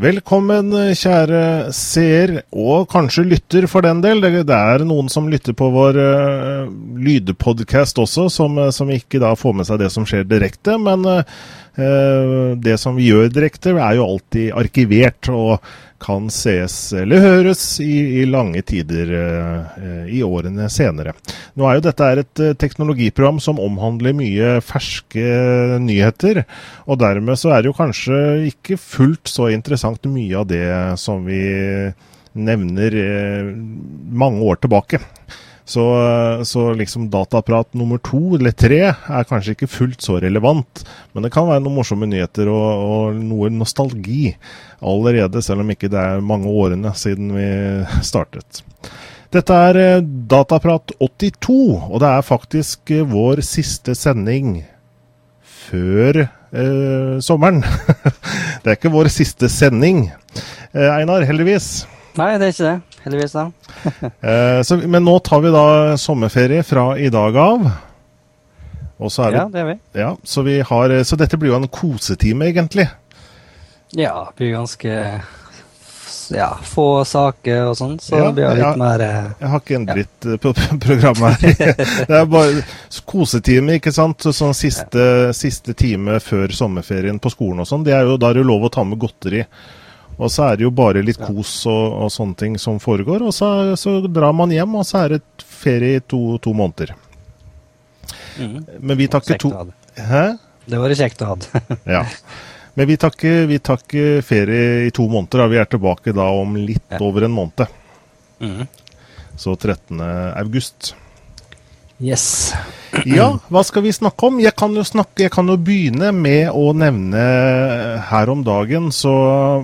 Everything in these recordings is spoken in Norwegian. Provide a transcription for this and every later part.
Velkommen, kjære seer, og kanskje lytter for den del. Det, er noen som lytter på vår uh, lydpodkast også, som, som, ikke da får med seg det som skjer direkte. Men uh, det som vi gjør direkte, er jo alltid arkivert. og kan ses eller høres i, i lange tider uh, i årene senere. Nå er jo dette et uh, teknologiprogram som omhandler mye ferske nyheter, og dermed så er det jo kanskje ikke fullt så interessant mye av det som vi nevner mange år tilbake. Så, så, liksom dataprat nummer to eller tre er kanskje ikke fullt så relevant, men det kan være noen morsomme nyheter og, og noe nostalgi allerede, selv om ikke det er mange årene siden vi startet. Dette er eh, Dataprat 82, og det er faktisk eh, vår siste sending før eh, sommeren. det er ikke vår siste sending, eh, Einar, heldigvis. Nei, det er ikke det. Heldigvis, da. eh, så, men nå tar vi da sommerferie fra i dag av. Det, ja, det er vi. Ja, så, vi har, så dette blir jo en kosetime, egentlig. Ja, det blir ganske ja, få saker og sånn, så ja, det blir litt ja, mer eh, Jeg har ikke en dritt ja. Eh, på programmet her. det er bare kosetime, ikke sant. Sånn siste, siste, time før sommerferien på skolen og sånn. Det er jo, da er det lov å ta med godteri. Og så er det jo bare litt kos og, og sånne ting som foregår. Og så, så, drar man hjem, og så er det ferie i to, to måneder. Mm. Men vi tar ikke to Hæ? Det var kjekt å ha. ja. Men vi tar, ikke, vi tar ikke ferie i to måneder. Da. Vi er tilbake da om litt ja. over en måned. Mm. Så 13. august. Yes. ja, hva skal vi snakke om? Jeg kan, snakke, jeg kan jo begynne med å nevne Her om dagen så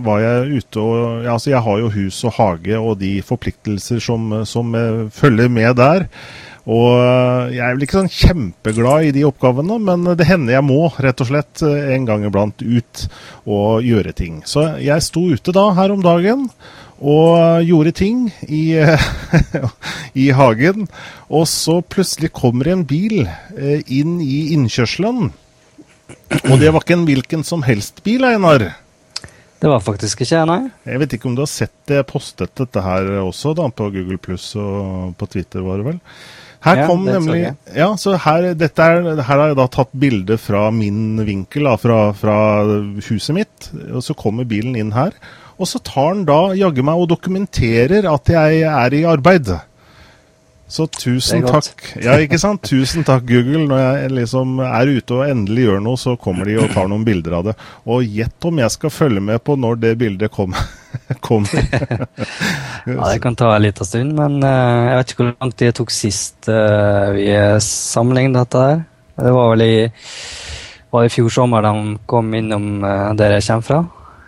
var jeg ute og altså Jeg har jo hus og hage og de forpliktelser som, som følger med der. Og eh, jeg er vel ikke sånn kjempeglad i de oppgavene, men det hender jeg må rett og slett eh, en gang iblant ut og gjøre ting. Så jeg sto ute da her om dagen og gjorde ting i, i hagen. Og så plutselig kommer en bil eh, inn i innkjørselen. Og det var ikke en hvilken som helst bil, Einar. Det var faktisk ikke nei. Jeg vet ikke om du har sett det, jeg postet dette her også da, på Google Pluss og på Twitter, var det vel. Her ja, kom nemlig Ja, så her, dette er, her har jeg da tatt bilde fra min vinkel, da, fra, fra, huset mitt. Og så kommer bilen inn her. Og så tar han da jaggu meg og dokumenterer at jeg er i arbeid. Så tusen takk. Ja, ikke sant? Tusen takk, Google. Når jeg liksom er ute og endelig gjør noe, så kommer de og tar noen bilder av det. Og gjett om jeg skal følge med på når det bildet kommer. kommer. ja, det kan ta en liten stund, men uh, jeg vet ikke hvor lang tid det tok sist uh, vi sammenlignet dette her. Det var vel i, var i fjor sommer de kom innom uh, der jeg kommer fra.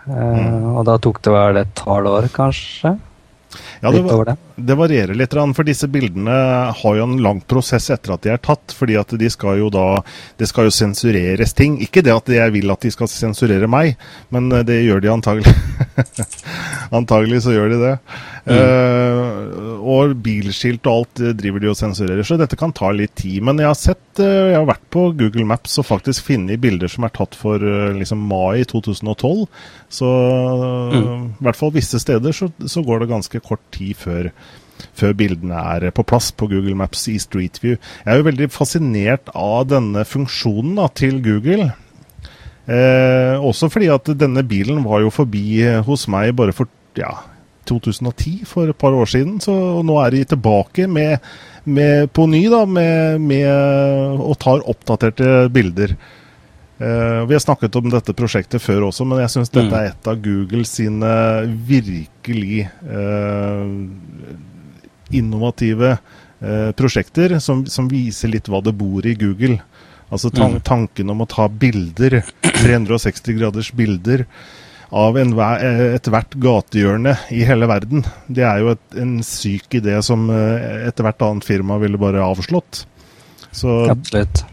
Mm. Og da tok det vel et halvår, kanskje. Ja, det, det, varierer litt, for disse bildene har jo en lang prosess etter at de er tatt. fordi at de skal jo da Det skal jo sensureres ting. Ikke det at jeg vil at de skal sensurere meg, men eh, det gjør de antagelig. antagelig så gjør de det. Mm. Uh, og bilskilt og alt driver de og sensurerer, så dette kan ta litt tid. Men jeg har sett, uh, jeg har vært på Google Maps og faktisk funnet bilder som er tatt for uh, liksom mai 2012. Så mm. i hvert fall visse steder så, så går det ganske kort tid før, før bildene er på plass på Google Maps i Street View. Jeg er jo veldig fascinert av denne funksjonen da, til Google. Eh, også fordi at denne bilen var jo forbi hos meg bare for ja, 2010, for et par år siden. Så nå er de tilbake med, med, på ny da, med, med, og tar oppdaterte bilder. Uh, vi har snakket om dette prosjektet før også, men jeg syns dette mm. er et av Google sine virkelig uh, innovative uh, prosjekter, som, som, viser litt hva det bor i Google. Altså tan mm. tanken om å ta bilder, 360 graders bilder, av ethvert gatehjørne i hele verden. Det er jo et, en syk idé som ethvert annet firma ville bare avslått. Så, Absolutt.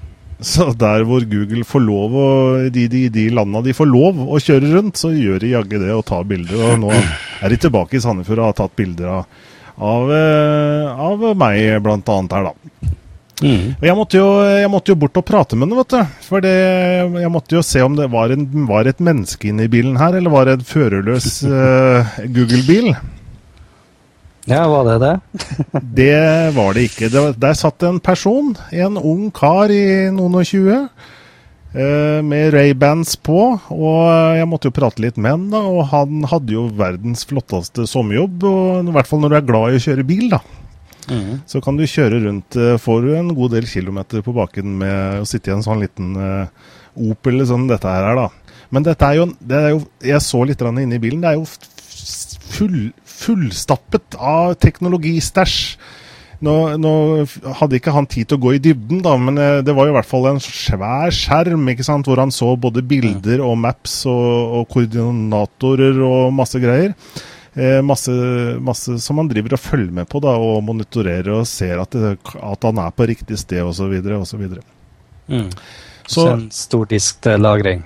Så der hvor Google får lov, å, de, de, de landa de får lov å kjøre rundt, så gjør de jaggu det og tar bilder. Og nå er de tilbake i Sandefjord og har tatt bilder av, av, av meg, blant annet her, da. Mm. Og jeg måtte, jo, jeg måtte, jo, bort og prate med henne, vet du. For det, jeg måtte jo se om det var, en, var et menneske inne i bilen her, eller var det en førerløs uh, Google-bil. Ja, var det det? det var det ikke. Det, der satt en person, en ung kar i noen og tjue, uh, med Ray-bands på. Og jeg måtte jo prate litt med han, da. Og han hadde jo verdens flotteste sommerjobb, og, i hvert fall når du er glad i å kjøre bil, da. Mm. Så kan du kjøre rundt, eh, får du en god del kilometer på baken med å sitte i en sånn liten uh, Opel sånn dette her er, da. Men dette er jo, det er jo Jeg så litt inne i bilen. Det er jo full, fullstappet av teknologistæsj. Nå, nå, hadde ikke han tid til å gå i dybden, da, men eh, det var jo i hvert fall en svær skjerm ikke sant, hvor han så både bilder og maps og, og koordinatorer og masse greier. Eh, masse, masse, som han driver og følger med på da, og monitorerer og ser at, det, at han er på riktig sted osv. osv. Mm. Så, så en stor disk til lagring?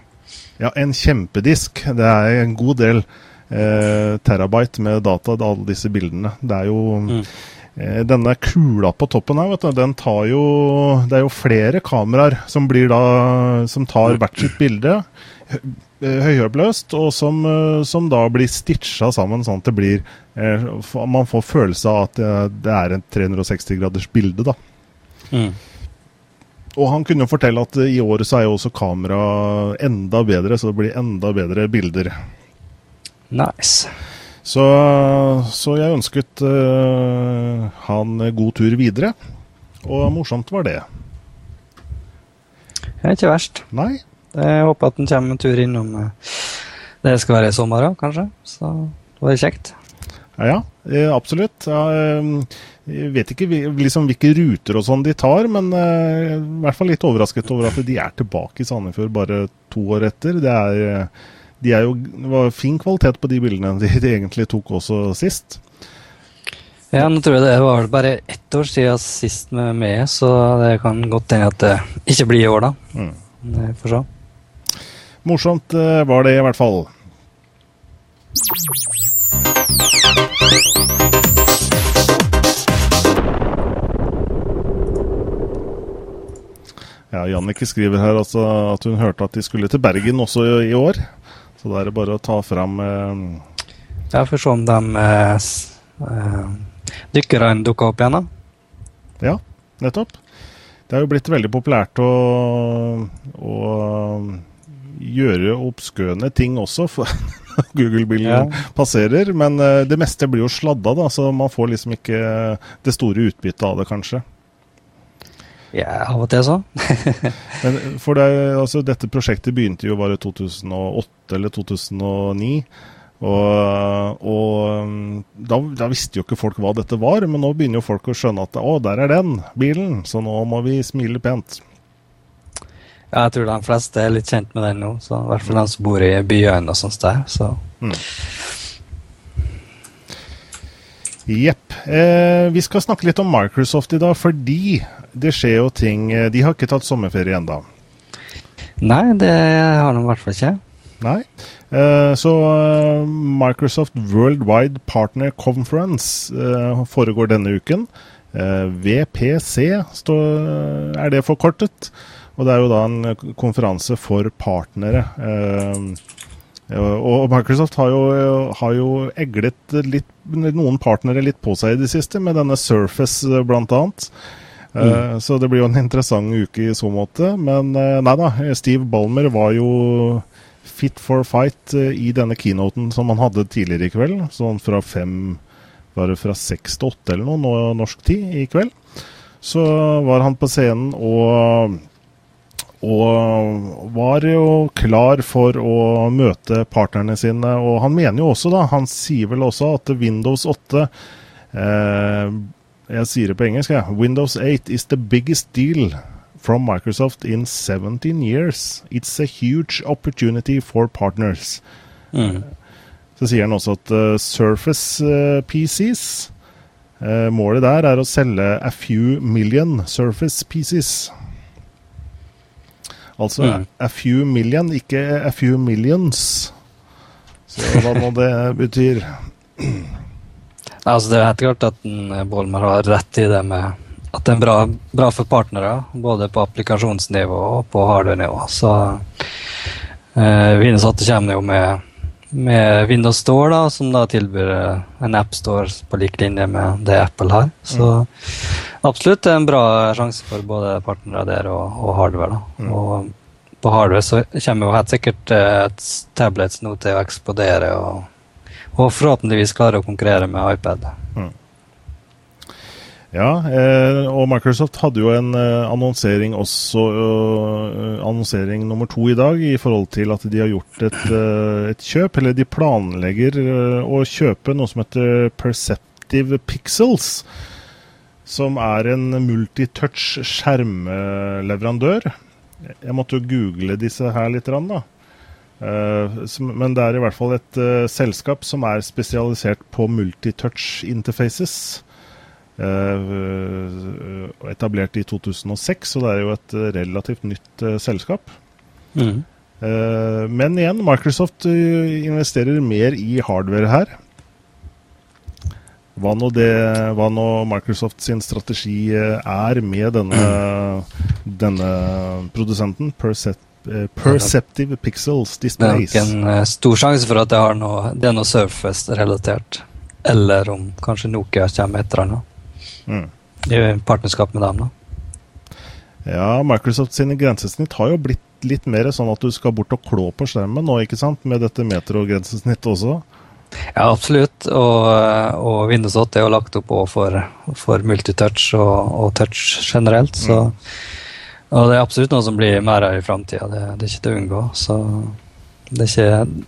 Ja, en kjempedisk. Det er en god del eh, terabyte med data, alle disse bildene. Det er jo mm. eh, Denne kula på toppen her, vet du, den tar jo Det er jo flere kameraer som blir da Som tar hvert sitt bilde Eh, høyoppløst, og som, eh, som, da blir stitcha sammen sånn at det blir eh, Man får følelse av at det, er en 360 graders bilde, da. Mm. Og han kunne jo fortelle at i året så er jo også kamera enda bedre, så det blir enda bedre bilder. Nice. Så, så jeg ønsket uh, han god tur videre, og morsomt var det. Det er ikke verst. Nei. Jeg håper at han kommer en tur innom eh, Det skal være i sommer òg, kanskje. Så det var kjekt. Ja, ja eh, absolutt. Eh, jeg vet ikke liksom hvilke ruter og sånn de tar, men i hvert fall litt overrasket over at de er tilbake i Sandefjord bare to år etter. Det er, de er jo, det var fin kvalitet på de bildene de, de egentlig tok også sist. Ja, nå tror jeg det var bare ett år siden sist med meg, så det kan godt hende at det ikke blir i år, da. Mm. Vi får se. Morsomt eh, var det i hvert fall. Ja, Jannicke skriver her altså at hun hørte at de skulle til Bergen også i, år. Så da er det bare å ta fram eh... Ja, for sånn de eh, eh, dykkerne dukker opp igjen, da. Ja, nettopp. Det er jo blitt veldig populært å, å gjøre obskøne ting også, for Google-bilen ja. passerer. Men uh, det meste blir jo sladda, da, så man får liksom ikke det store utbyttet av det, kanskje. Ja, av og til så. men for deg, altså, dette prosjektet begynte jo bare 2008 eller 2009. Og, og da, da, visste jo ikke folk hva dette var, men nå begynner jo folk å skjønne at å, der er den bilen, så nå må vi smile pent. Ja, jeg tror de fleste er litt kjent med den nå. så I hvert fall de som bor i byene og sånt der. så... Mm. Jepp. Eh, vi skal snakke litt om Microsoft i dag, fordi det skjer jo ting eh, De har ikke tatt sommerferie ennå. Nei, det har de i hvert fall ikke. Nei. Eh, så eh, Microsoft Worldwide Partner Conference foregår denne uken. VPC er det forkortet. Og det er jo da en konferanse for partnere. Og Microsoft har jo, har jo, eglet litt, noen partnere litt på seg i det siste, med denne Surface blant bl.a. Eh. Så det blir jo en interessant uke i så måte. Men nei da, Steve Balmer var jo fit for fight i denne keynoten som han hadde tidligere i kveld. Sånn fra fem Var det fra seks til åtte eller noe norsk tid i kveld? Så var han på scenen og og var jo klar for å møte partnerne sine. Og han mener jo også, da, han sier vel også at Windows 8 eh, Jeg sier det på engelsk, jeg. Windows 8 is the biggest deal from Microsoft in 17 years. It's a huge opportunity for partners. Mm. Så sier han også at uh, Surface uh, PCs uh, Målet der er å selge a few million Surface PCs. Altså mm. a few million, ikke a few millions. Så hva nå det betyr. Altså, det er helt klart at Bolmer har rett i det med at det er bra, bra for partnere, både på applikasjonsnivå og på hardware-nivå. Så eh, Windows 8 kommer jo med, med, Windows Store, da, som da tilbyr eh, en appstore på lik linje med det Apple har. Så mm. absolutt det er en bra sjanse for både partnere der og, og hardware. da. Mm. Og på hardware så kommer jo helt sikkert eh, et tablets nå til å eksplodere, og, og forhåpentligvis klarer å konkurrere med iPad. Mm. Ja, eh, og Microsoft hadde jo en eh, annonsering også, eh, annonsering nummer to i dag, i forhold til at de har gjort et, et kjøp, eller de planlegger å kjøpe noe som heter Perceptive Pixels. Som er en multitouch skjermleverandør. Jeg måtte jo google disse her litt, da. Men det er i hvert fall et selskap som er spesialisert på multitouch interfaces. Eh, etablert i 2006, så det er jo et eh, relativt nytt eh, selskap. Mm. Men igjen, Microsoft investerer mer i hardware her. Hva nå, det, hva nå Microsoft sin strategi er med denne, denne produsenten, Percept, Perceptive Pixels Displays. Det er nok en stor sjanse for at det, noe, det er noe Surface-relatert. Eller om kanskje Nokia kommer etter eller. Mm. I partnerskap med dem, da. Ja, Microsoft sine grensesnitt har jo blitt litt mer sånn at du skal bort og klå på skjermen nå, ikke sant? Med dette metro-grensesnittet også. Ja, absolutt. Og, og, Windows 8 er jo lagt opp for, for multitouch og, og, touch generelt. Så, mm. Og det er absolutt noe som blir mer av i framtida. Det, det, er ikke til å unngå. Så det er ikke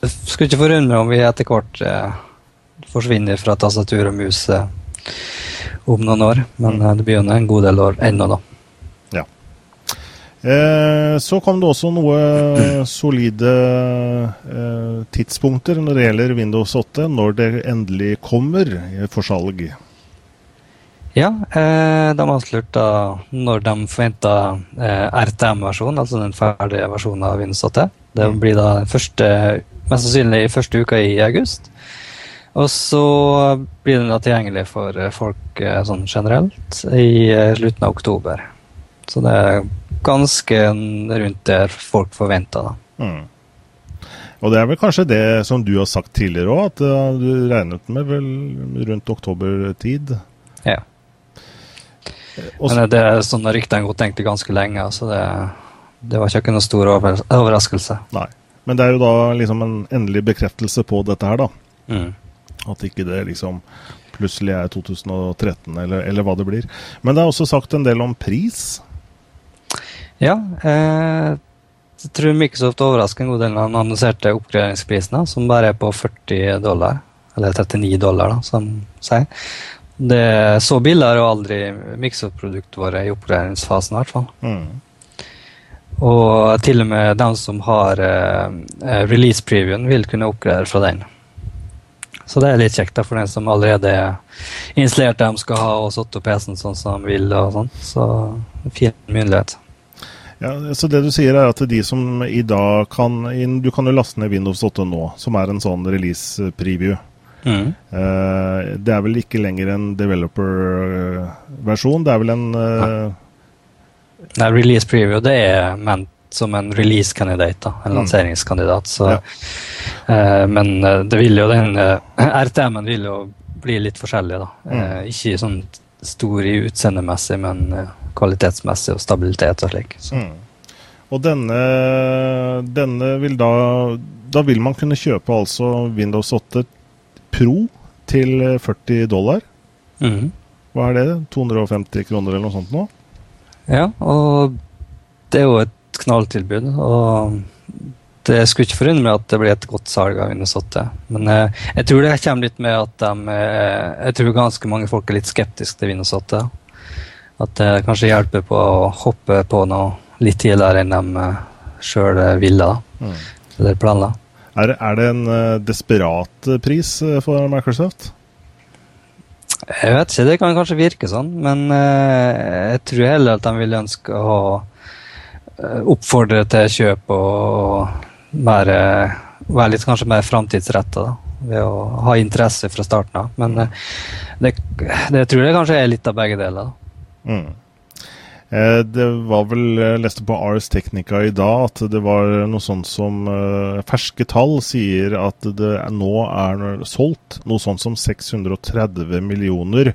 Det skulle ikke forundre om vi etter hvert eh, forsvinner fra tastatur og mus. Eh, om noen år. Men mm. Eh, det begynner en god del år ennå, da. Ja. Eh, så kom det også noe solide eh, tidspunkter når det gjelder Windows 8, når det endelig kommer for salg. Ja, eh, de avslørte når de forventa eh, RTM-versjonen, altså den ferdige versjonen av Windows 8. Det mm. blir da første, mest sannsynlig første uka i august. Og så blir den da tilgjengelig for eh, folk eh, sånn generelt i eh, slutten av oktober. Så det er ganske rundt der folk forventer, da. Mm. Og det er vel kanskje det som du har sagt tidligere òg, at du regnet med vel rundt oktobertid? Ja. Også, Men det er sånne ryktene har gått tenkte ganske lenge, så det, det var ikke noen stor overraskelse. Nei. Men det er jo da liksom en endelig bekreftelse på dette her, da. Mm. At ikke det liksom plutselig er 2013, eller, eller, hva det blir. Men det er også sagt en del om pris. Ja. Eh, jeg tror Microsoft overrasker en god del av den annonserte oppgraderingsprisene, som bare er på 40 dollar. Eller 39 dollar, da, som sier. Det er så billigere har aldri Microsoft-produktet vært i oppgraderingsfasen, i hvert fall. Mm. Og til og med de som har uh, release-previewen, vil kunne oppgradere fra den. Så det er litt kjekt da, for den som allerede er installert det de skal ha og satt opp PC-en sånn som de vil. og sånn. Så fin mulighet. Ja, så Det du sier er at de som i dag kan Du kan jo laste ned Windows 8 nå, som er en sånn release-preview. Mm. Uh, det er vel ikke lenger en developer-versjon, det er vel en uh... Nei, release preview det er ment som en release-kandidat, en mm. lanseringskandidat. Så, ja. uh, men det vil jo den RTM-en vil jo bli litt forskjellig, da. Mm. Ikke sånn stor i utseendemessig, men kvalitetsmessig og stabilitet og slik. Mm. Og denne, denne vil da Da vil man kunne kjøpe altså Windows 8 Pro til 40 dollar. Mm. Hva er det? 250 kroner eller noe sånt nå? Ja, og det er jo et knalltilbud. og det skulle ikke forundre meg at det blir et godt salg av Windows 8. Men eh, jeg tror det kommer litt med at de eh, Jeg tror ganske mange folk er litt skeptiske til Windows 8. At det kanskje hjelper på å hoppe på noe litt tidligere enn de eh, sjøl ville. Mm. Eller planla. Er, er, det en uh, desperat pris uh, for Microsoft? Jeg vet ikke, det kan kanskje virke sånn. Men jeg tror heller at de vil ønske å Eh, oppfordre til kjøp og være, være litt kanskje mer framtidsretta. ved å ha interesse fra starten av. Men eh, det, det, tror jeg kanskje er litt av begge deler. Mm. Eh, det var vel, Jeg leste på Ars Technica i dag at det var noe sånt som Ferske tall sier at det nå er solgt noe sånt som 630 millioner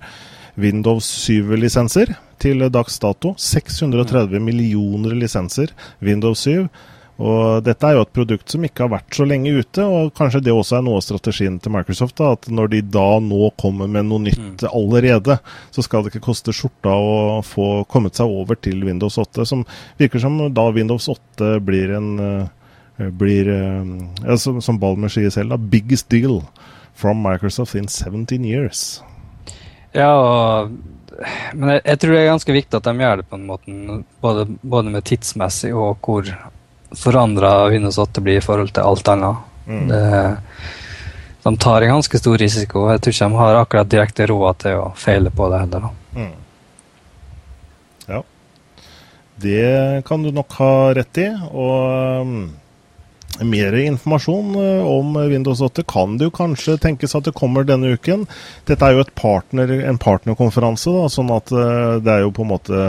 Windows 7-lisenser til dags dato. 630 millioner lisenser Windows 7. Og dette er jo et produkt som ikke har vært så lenge ute, og kanskje det også er noe av strategien til Microsoft. da, At når de da nå kommer med noe nytt mm. allerede, så skal det ikke koste skjorta å få kommet seg over til Windows 8. Som virker som da Windows 8 blir en uh, blir, ja, som, som Balmer sier selv, da, biggest deal from Microsoft in 17 years. Ja, og men jeg, jeg, tror det er ganske viktig at de gjør det på en måte, både, både med tidsmessig og hvor forandra Windows 8 blir i forhold til alt annet. Mm. Det, de tar en ganske stor risiko. Jeg tror ikke de har akkurat direkte råd til å feile på det heller. Mm. Ja. Det kan du nok ha rett i. Og um, mer informasjon uh, om Windows 8 kan det jo kanskje tenkes at det kommer denne uken. Dette er jo partner, en partnerkonferanse, da, sånn at uh, det er jo på en måte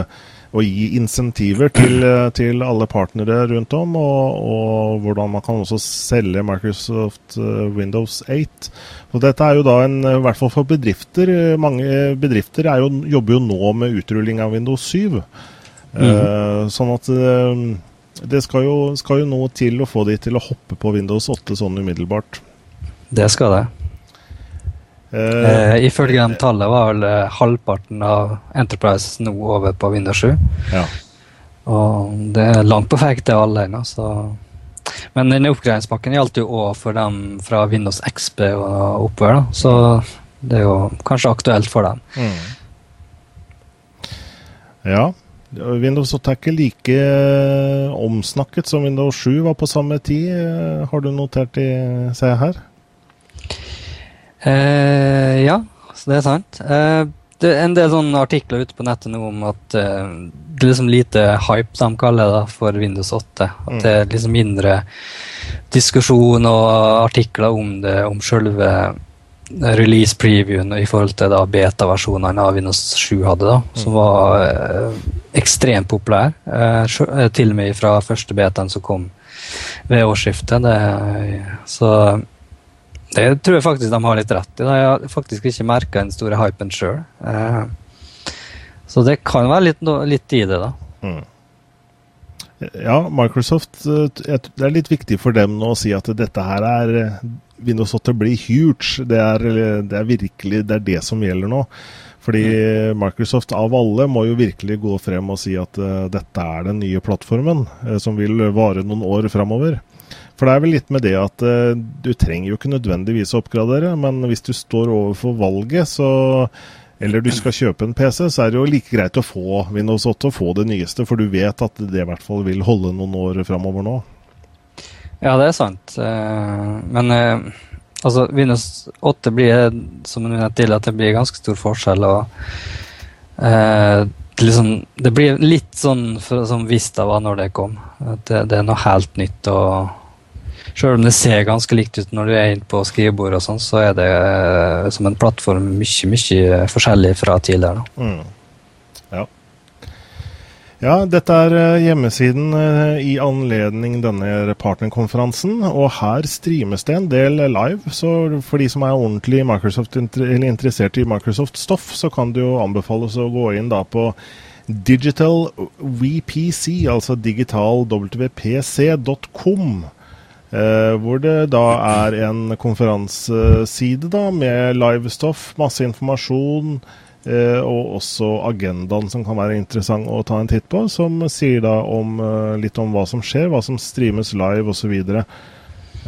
å gi insentiver til, eh, til, alle partnere rundt om, og, og, hvordan man kan også selge Microsoft eh, Windows 8. Og dette er jo da en, i hvert fall for bedrifter, mange bedrifter jo, jobber jo nå med utrulling av Windows 7. Mm. Uh, sånn at uh, det skal jo, skal jo noe til å få de til å hoppe på Windows 8 sånn umiddelbart. Det skal det. Uh, ifølge de tallene var vel uh, halvparten av Enterprise nå over på Windows 7. Ja. Og det er langt på vei til alle ennå, så Men denne oppgraderingspakken gjaldt jo òg for dem fra Windows XB og oppover, da. Så det er jo kanskje aktuelt for dem. Mm. Ja. Windows 8 er ikke like eh, omsnakket som Windows 7 var på samme tid. Har du notert i, ser jeg her? Eh, ja, så det er sant. Eh, det er en del sånne artikler ute på nettet nå om at eh, det er liksom lite hype, de kaller det, for Windows 8. At mm. det er liksom mindre diskusjon og artikler om det, om selve release-previewen i forhold til da beta-versjonene av Windows 7 hadde, da, som mm. var eh, ekstremt populær. Eh, eh, til og med fra første betaen som kom ved årsskiftet. Det, så det tror jeg faktisk de har litt rett i. Jeg har faktisk ikke merka den store hypen sjøl. Eh, så det kan være litt, litt i det, da. Mm. Ja, Microsoft eh, Det er litt viktig for dem nå å si at dette her er eh, Windows 8 blir huge. Det er, det er virkelig det, er det som gjelder nå. Fordi mm. Microsoft av alle må jo virkelig gå frem og si at dette er den nye plattformen, som vil vare noen år framover. For det er vel litt med det at uh, du trenger jo ikke nødvendigvis å oppgradere, men hvis du står overfor valget, så eller du skal kjøpe en PC, så er det jo like greit å få Windows 8 og få det nyeste, for du vet at det i hvert fall vil holde noen år framover nå. Ja, det er sant. Uh, men uh, altså, Windows 8 blir, som du nevnte til, at det blir ganske stor forskjell. og liksom, det blir litt sånn som Vista var når det kom. Det, det er noe helt nytt. og selv om det ser ganske likt ut når du er inne på skrivebordet, og sånn, så er det uh, som en plattform mye mye forskjellig fra tidligere. Mm. Ja. ja. dette er eh, hjemmesiden uh, i anledning denne partnerkonferansen. Og her streames det en del live, så for de som er ordentlig Microsoft, interessert i Microsoft-stoff, så kan det jo anbefales å gå inn da på Digital WPC, altså digitalwpc.com. Uh, hvor det da er en konferanseside da, med livestoff, masse informasjon, uh, og også agendaen som kan være interessant å ta en titt på, som sier da om, uh, litt om hva som skjer, hva som streames live osv.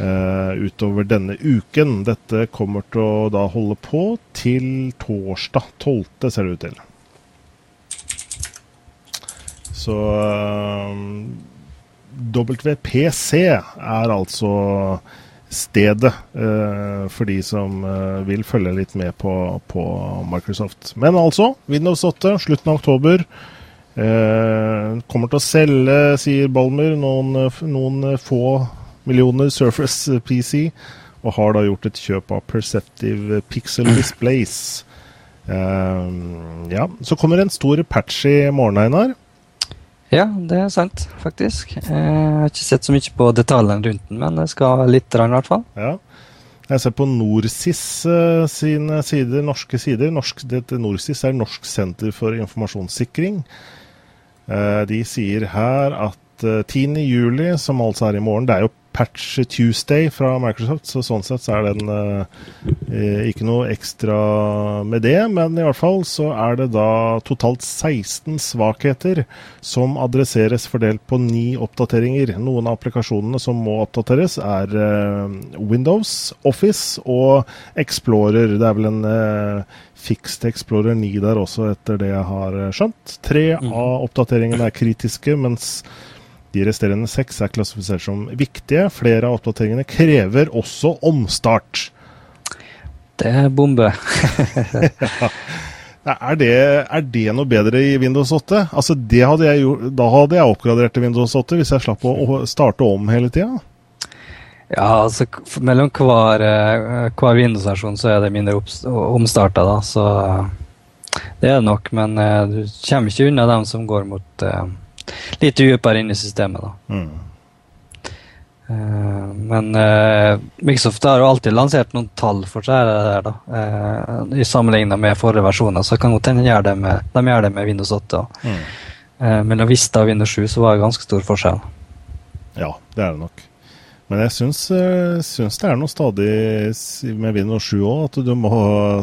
Uh, utover denne uken. Dette kommer til å da holde på til torsdag 12., ser det ut til. Så WPC er altså stedet eh, for de som eh, vil følge litt med på, på, Microsoft. Men altså, Windows 8, slutten av oktober. Eh, kommer til å selge, sier Balmer, noen, noen få millioner Surface PC. og har da gjort et kjøp av Perceptive Pixel Displays. Uh, ja, Så kommer en stor patch i morgen, Einar. Ja, det er sant, faktisk. Jeg har ikke sett så mye på detaljene rundt den, men det skal litt, i hvert fall. Ja. Jeg ser på NorSIS uh, sine sider, norske sider. Norsk, NorSIS er Norsk senter for informasjonssikring. Uh, de sier her at uh, 10.7, som altså er i morgen, det er jo Patch Tuesday fra Microsoft, så sånn sett så er den eh, ikke noe ekstra med det. Men i hvert fall så er det da totalt 16 svakheter som adresseres fordelt på ni oppdateringer. Noen av applikasjonene som må oppdateres, er eh, Windows, Office og Explorer. Det er vel en eh, Fixed Explorer 9 der også, etter det jeg har skjønt. Tre mm. av oppdateringene er kritiske, mens de resterende seks er klassifisert som viktige. Flere av oppdateringene krever også omstart. Det er bombe. ja. er, det, er, det, noe bedre i Windows 8? Altså, hadde gjort, da hadde jeg oppgradert til Windows 8 hvis jeg slapp å starte om hele tida. Ja, altså mellom hver, eh, hver Windows-versjon så er det mindre omstarta, da. Så det er det nok. Men uh, du kommer ikke unna dem som går mot uh, litt dypere inn i systemet. da. Mm. Uh, men uh, Microsoft har jo alltid lansert noen tall for seg der, da. Uh, I sammenlignet med forrige versjoner, så kan godt hende de gjør det med Windows 8. Mm. mellom Vista og Windows 7 så var det ganske stor forskjell. Ja, det er det nok. Men jeg syns, syns det er noe stadig med Windows 7 òg, at du må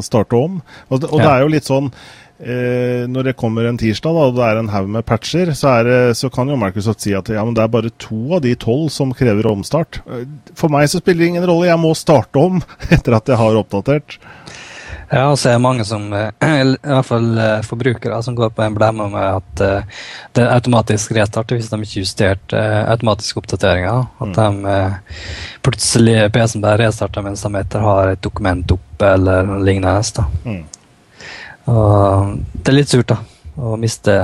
starte om. Og, det, og ja. det er jo litt sånn eh, når det kommer en tirsdag da, og det er en haug med patcher, så, det, så, kan jo Microsoft si at ja, men det er bare to av de tolv som krever omstart. For meg så spiller det ingen rolle, jeg må starte om etter at jeg har oppdatert. Ja, og så er det mange som, eh, i hvert fall eh, forbrukere, som går på en blemme med at det er automatisk restart hvis de ikke justerte automatiske oppdateringer. At mm. de plutselig PC-en bare restarter mens de etter har et dokument oppe eller lignende. da. Mm. Og det er litt surt, da. Å miste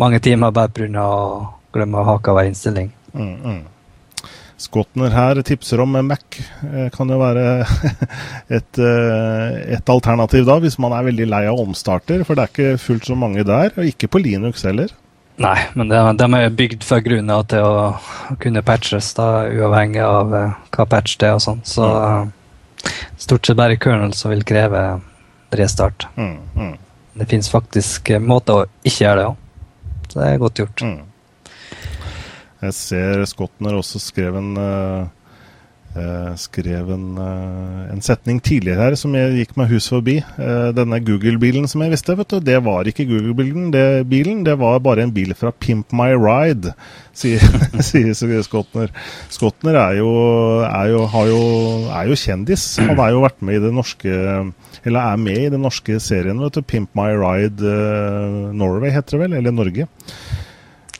mange timer bare pga. å glemme å hake av en innstilling. Mm, mm. Skotner her tipser om Mac. Eh, kan jo være et, eh, et, alternativ da, hvis man er veldig lei av omstarter. For det er ikke fullt så mange der, og ikke på Linux heller. Nei, men de, de er bygd fra grunnen av til å kunne patches, da, uavhengig av uh, hva patch det er og sånn. Så mm. stort sett bare kernel som vil kreve restart. Mm, mm. Det fins faktisk måter å ikke gjøre det òg. Så det er godt gjort. Mm. Jeg ser Skotner også skrev en uh, skrev en, uh, en, setning tidligere her som jeg gikk meg hus forbi. Uh, denne Google-bilen som jeg visste, vet du, det var ikke Google-bilen. Det, bilen, det var bare en bil fra Pimp My Ride, sier, sier Skotner. Skotner er jo, er, jo, jo, er jo, kjendis. Han har jo vært med i det norske eller er med i den norske serien, vet du. Pimp My Ride uh, Norway, heter det vel? Eller Norge.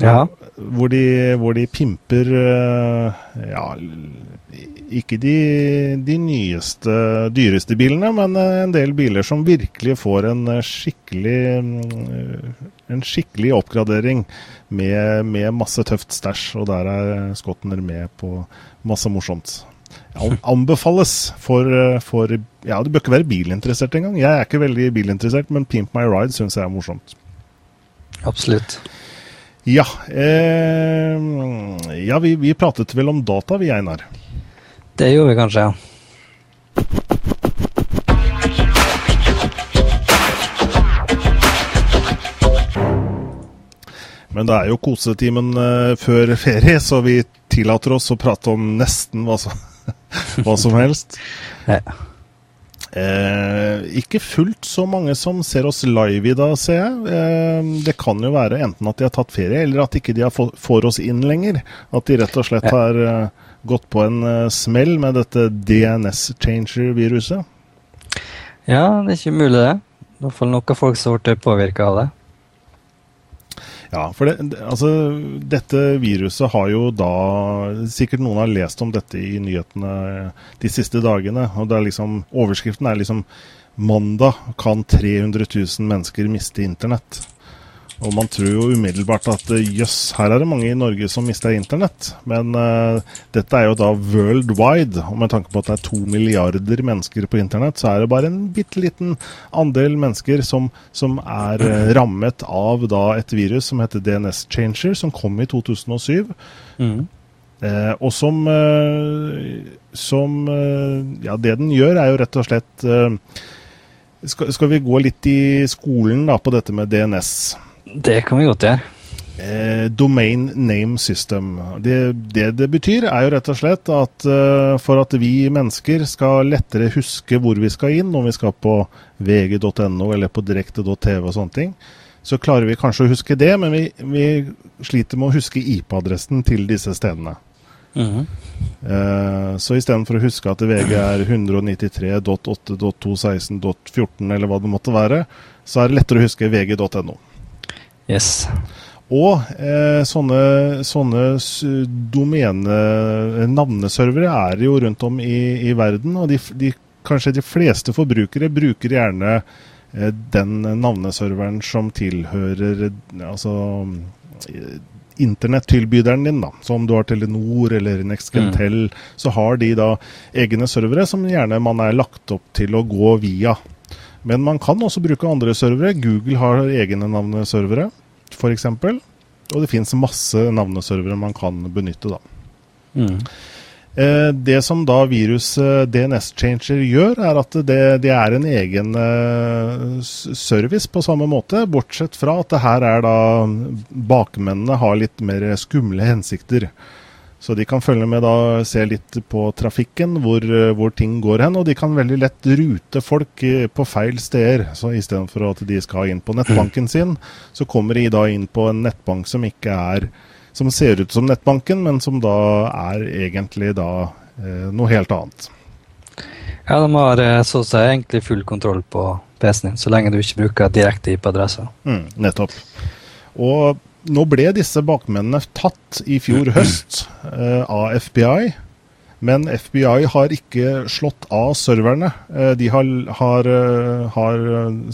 Ja. Hvor de, hvor de pimper uh, Ja, ikke de, de, nyeste, dyreste bilene, men en del biler som virkelig får en skikkelig en skikkelig oppgradering med, med masse tøft stæsj. Og der er Scottner med på masse morsomt anbefales for, eh, for Ja, du bør ikke være bilinteressert engang. Jeg er ikke veldig bilinteressert, men Pimp My Ride syns jeg er morsomt. Absolutt. Ja. Eh, ja, vi, vi, pratet vel om data, vi, Einar? Det gjorde vi kanskje, ja. Men det er jo kosetimen uh, før ferie, så vi tillater oss å prate om nesten hva som hva som helst. Ja. Eh, ikke fullt så mange som ser oss live i dag, ser jeg. Eh, det kan jo være enten at de har tatt ferie, eller at ikke de ikke får oss inn lenger. At de rett og slett har eh, gått på en uh, smell med dette DNS changer-viruset. Ja, det er ikke mulig, det. I hvert fall noen folk som ble påvirka av det. Ja, for det, altså, dette viruset har jo da Sikkert noen har lest om dette i nyhetene de siste dagene. og det er liksom, Overskriften er liksom 'Mandag kan 300 000 mennesker miste internett'. Og man tror jo umiddelbart at jøss, her er det mange i Norge som mister internett. Men uh, dette er jo da worldwide, og med tanke på at det er to milliarder mennesker på internett, så er det bare en bitte liten andel mennesker som, som er uh, rammet av da et virus som heter DNS Changer, som kom i 2007. Mm. Uh, og som, som Ja, det den gjør, er jo rett og slett skal, skal, vi gå litt i skolen da på dette med DNS? Det kan vi godt gjøre. Eh, domain Name System. Det, det, det betyr, er jo rett og slett at eh, for at vi mennesker skal lettere huske hvor vi skal inn, om vi skal på vg.no eller på direkte.tv og sånne ting, så klarer vi kanskje å huske det, men vi, vi sliter med å huske IP-adressen til disse stedene. Mm -hmm. eh, så istedenfor å huske at VG er 193.8.216.14 eller hva det måtte være, så er det lettere å huske vg.no. Yes. Og eh, sånne, sånne domene, navneservere er jo rundt om i, i verden. Og de, de, kanskje de fleste forbrukere bruker gjerne eh, den navneserveren som tilhører altså internettilbyderen din, da. Så om du har Telenor eller Nextgentel, mm. så har de da egne servere som gjerne man er lagt opp til å gå via. Men man kan også bruke andre servere. Google har egne navneservere, f.eks. Og det fins masse navneservere man kan benytte, da. Mm. Eh, det som da viruset DNS Changer gjør, er at det, det, er en egen eh, service på samme måte, bortsett fra at det her er da bakmennene har litt mer skumle hensikter. Så de kan følge med da, se litt på trafikken, hvor, eh, hvor, ting går hen. Og de kan veldig lett rute folk på feil steder. Så istedenfor at de skal inn på nettbanken sin, så kommer de da inn på en nettbank som ikke er Som ser ut som nettbanken, men som da er egentlig da eh, noe helt annet. Ja, de har eh, så å si egentlig full kontroll på PC-en din, så lenge du ikke bruker direkte IP-adresser. Mm, nettopp. Og nå ble disse bakmennene tatt i fjor høst eh, av FBI. Men FBI har ikke slått av serverne. Eh, de har, har, eh, har,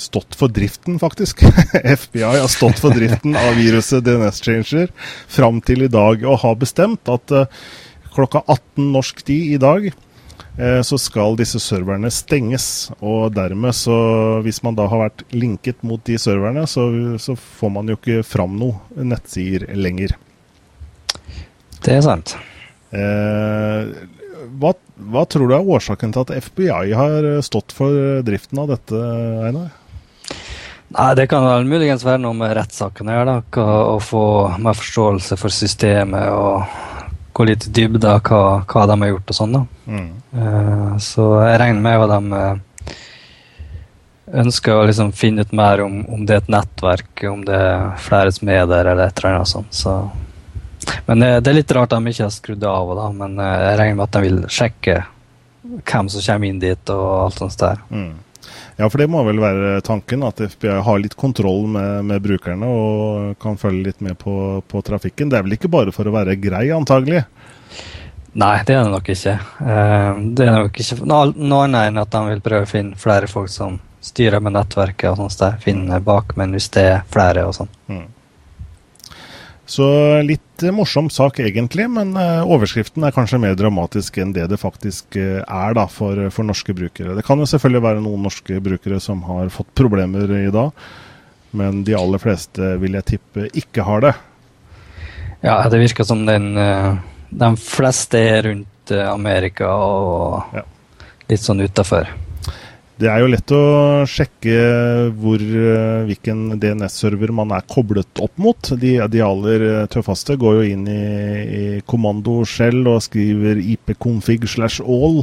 stått for driften, faktisk. FBI har stått for driften av viruset DNS Changer fram til i dag, og har bestemt at eh, klokka 18 norsk tid i dag så skal disse serverne stenges. Og dermed, så hvis man da har vært linket mot de serverne, så, så får man jo ikke fram noe nettsider lenger. Det er sant. Eh, hva, hva, tror du er årsaken til at FBI har stått for driften av dette, Einar? Nei, Det kan vel muligens være noe med rettssaken å gjøre. Å få mer forståelse for systemet og gå litt i dybde av hva, hva, de har gjort og sånn. da. Mm. Uh, så jeg regner med at de uh, ønsker å liksom finne ut mer om, om, det er et nettverk, om det er flere som er der, eller et eller annet sånt. Så. Men det, det, er litt rart de ikke har skrudd av, da, men jeg regner med at de vil sjekke hvem som kommer inn dit og alt sånt der. Mm. Ja, for det må vel være tanken, at FBI har litt kontroll med, med brukerne og kan følge litt med på, på, trafikken. Det er vel ikke bare for å være grei, antagelig? Nei, det er det nok ikke. Uh, det er nok ikke noe annet enn at de vil prøve å finne flere folk som styrer med nettverket og sånt. Finne bakmenn hvis det er flere og sånn. Mm. Så litt morsom sak egentlig, men eh, overskriften er kanskje mer dramatisk enn det det faktisk eh, er da, for, for, norske brukere. Det kan jo selvfølgelig være noen norske brukere som har fått problemer i dag, men de aller fleste vil jeg tippe ikke har det. Ja, det virker som den, eh, de fleste er rundt Amerika og ja. litt sånn utafor. Det er jo lett å sjekke hvor, eh, hvilken DNS-server man er koblet opp mot. De, de aller tøffeste går jo inn i, i kommando shell og skriver ipconfig slash all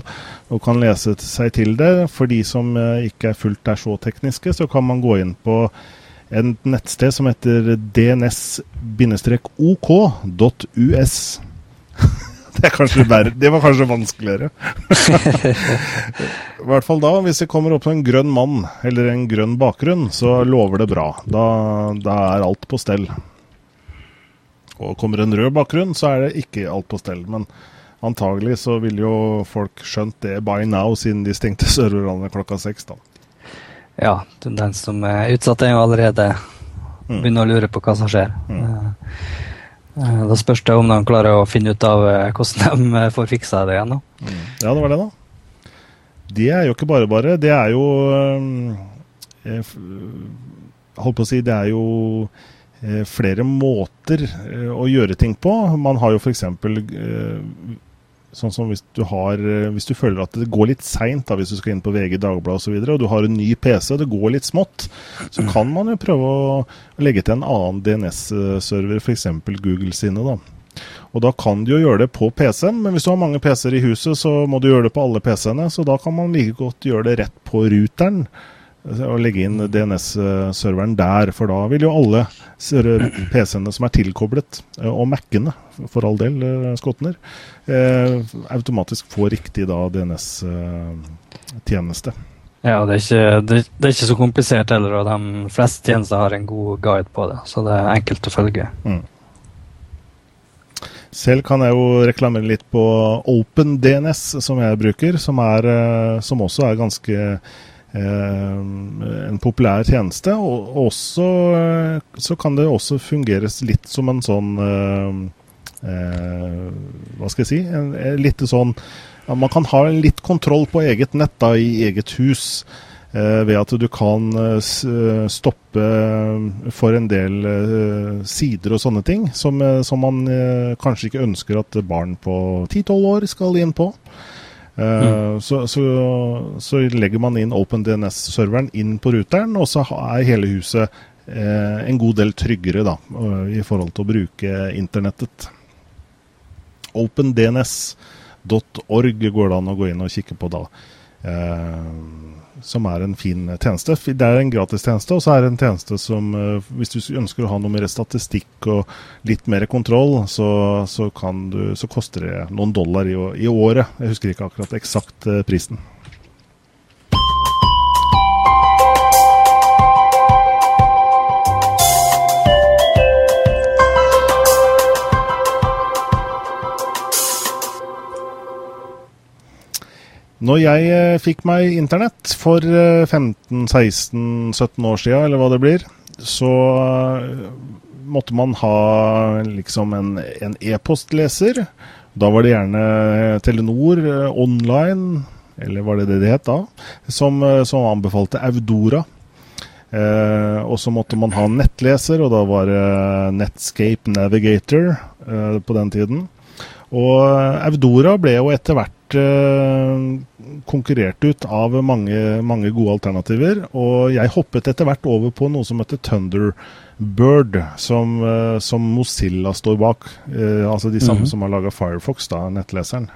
og kan lese seg til det. For de som eh, ikke er fullt er så tekniske, så kan man gå inn på en nettsted som heter dns-ok.us. Det, det, var kanskje vanskeligere. I hvert fall da, hvis det kommer opp en grønn mann eller en grønn bakgrunn, så lover det bra. Da, da er alt på stell. Og kommer en rød bakgrunn, så er det ikke alt på stell. Men antagelig så ville jo folk skjønt det by now, siden de stengte serverne klokka seks. da. Ja, den som er utsatt, er jo allerede mm. begynner å lure på hva som skjer. Mm. Da spørs det om de klarer å finne ut av hvordan de får fiksa det igjen. Da. Mm. Ja, det var det, da. Det er jo ikke bare bare. Det er jo Jeg Holdt på å si, det er jo eh, flere måter eh, å gjøre ting på. Man har jo f.eks. Sånn som hvis du, har, eh, hvis du føler at det går litt seint, hvis du skal inn på VG, Dagbladet osv., og, så videre, og du har en ny PC og det går litt smått, så kan man jo prøve å legge til en annen DNS-server, f.eks. Google sine. da. Og Da kan du jo gjøre det på PC-en, men hvis du har mange PC-er i huset, så må du gjøre det på alle PC-ene. Så da kan man like godt gjøre det rett på ruteren og legge inn DNS-serveren der. For da vil jo alle PC-ene som er tilkoblet, eh, og Mac-ene for all del, eh, skotner, eh, automatisk få riktig DNS-tjeneste. Ja, det er, ikke, det, det er, ikke, så komplisert heller, og de fleste tjenester har en god guide på det. Så det er enkelt å følge. Mm. Selv kan jeg jo reklamere litt på OpenDNS, som jeg bruker, som, er, som også er ganske Eh, en populær tjeneste. Og også eh, så kan det også fungeres litt som en sånn eh, Hva skal jeg si? En, litt sånn ja, Man kan ha litt kontroll på eget nett da, i eget hus. ved at du kan stoppe for en del sider og sånne ting som, som man kanskje ikke ønsker at barn på 10-12 år skal inn på. Mm. Så, så, så, legger man inn OpenDNS-serveren inn på ruteren, og så er hele huset eh, en god del tryggere da, i forhold til å bruke internettet. OpenDNS.org går det an å gå inn og kikke på da. Eh, som er en fin tjeneste. Det er en gratistjeneste, og så er det en tjeneste som eh, hvis du ønsker å ha noe mer statistikk og litt mer kontroll, så, så, du, så koster det noen dollar i, i, året. Jeg husker ikke akkurat eksakt eh, prisen. Når jeg eh, fikk meg internett for 15-16-17 eh, år siden, eller hva det blir, så eh, måtte man ha liksom en e-postleser. da var det gjerne Telenor online, eller var det det det het da, som, som anbefalte Audora. Eh, og så måtte man ha nettleser, og da var det Netscape Navigator eh, på den tiden. Og Audora ble jo etter hvert eh, konkurrert ut av mange, mange, gode alternativer. Og jeg hoppet etter hvert over på noe som heter Thunderbird, som, eh, som Mozilla står bak. Eh, altså de samme mm -hmm. som har laga Firefox, da, nettleseren.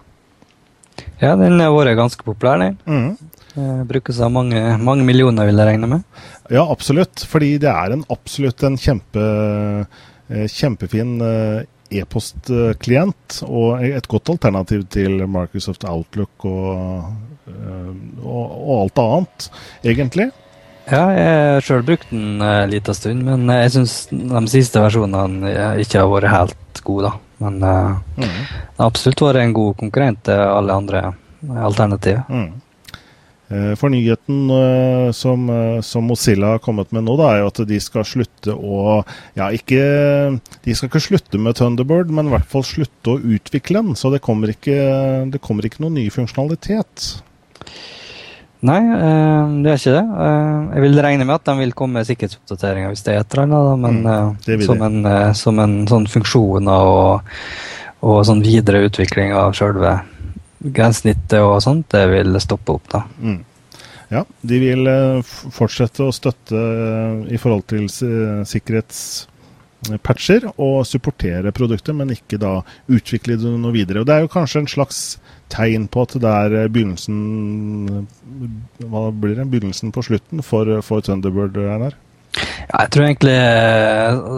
Ja, den har vært ganske populær, den. Mm. Brukes av mange, mange, millioner, vil jeg regne med. Ja, absolutt. Fordi det er en absolutt en kjempe, kjempefin e-postklient og et godt alternativ til Microsoft Outlook og, eh, og, og alt annet, egentlig. Ja, jeg har sjøl brukt den en liten stund, men jeg syns de siste versjonene ikke har vært helt gode. da. Men mm. det har absolutt vært en god konkurrent til alle andre alternativer. Mm. Eh, for nyheten eh, som, eh, som, Mozilla har kommet med nå, da, er jo at de skal slutte å Ja, ikke De skal ikke slutte med Thunderbird, men i hvert fall slutte å utvikle den. Så det kommer ikke, det kommer ikke noen ny funksjonalitet. Nei, det er ikke det. Jeg vil regne med at de vil komme med sikkerhetsoppdateringer hvis det er et eller annet, men mm, som, en, som, en, sånn funksjon og, og sånn videre utvikling av sjølve grensesnittet og sånt, det vil stoppe opp, da. Mm. Ja, de vil uh, fortsette å støtte uh, i forhold til sikkerhetspatcher og supportere produktet, men ikke da utvikle det noe videre. Og Det er jo kanskje en slags tegn på at det er eh, begynnelsen Hva blir det? Begynnelsen på slutten for, for Thunderbird, Einar? Ja, jeg tror egentlig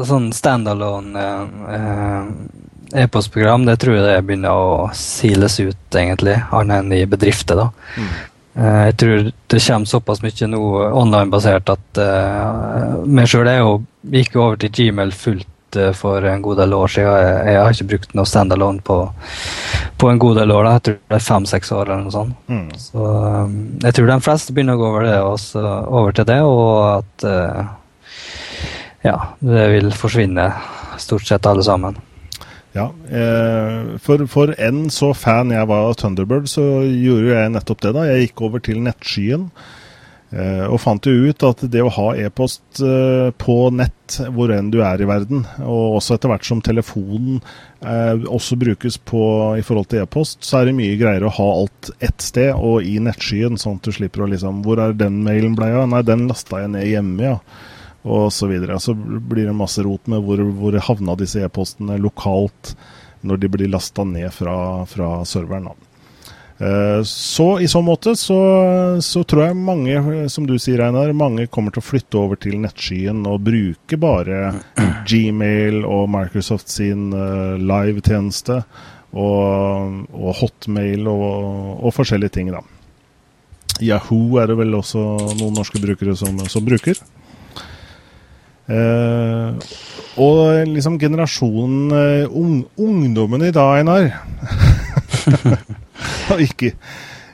sånn standalone eh, e-postprogram, det tror jeg det begynner å siles ut, egentlig, annet enn i bedrifter. da. Mm. Uh, jeg tror det kommer såpass mye nå online-basert at uh, meg sjøl gikk over til Gmail fullt uh, for en god del år siden. Jeg, jeg har ikke brukt noe standalone på, på en god del år. da. Jeg tror det er fem-seks år eller noe sånt. Mm. Så um, jeg tror de fleste begynner å gå over, det, også, over til det, og at ja, det vil forsvinne stort sett alle sammen. Ja, eh, for, for enn så fan jeg var av Thunderbird, så gjorde jeg nettopp det. da. Jeg gikk over til nettskyen. Eh, og fant jo ut at det å ha e-post eh, på nett hvor enn du er i verden, og også etter hvert som telefonen også brukes på, i forhold til e-post, så er det mye greiere å ha alt ett sted og i nettskyen, sånn at du slipper å liksom Hvor er den mailen blei av? Nei, den lasta jeg ned hjemme, ja og så. Så blir det masse rot med hvor, hvor havna disse e-postene lokalt når de blir lasta ned fra, fra serveren. Da. Eh, så i så måte så, så, tror jeg mange, som du sier Einar, mange kommer til å flytte over til nettskyen og bruke bare Gmail og Microsoft sin uh, live-tjeneste og, og, Hotmail og, og, forskjellige ting, da. Yahoo er det vel også noen norske brukere som, som bruker. Uh, og liksom generasjonen uh, ung, Ungdommen i dag, Einar ikke,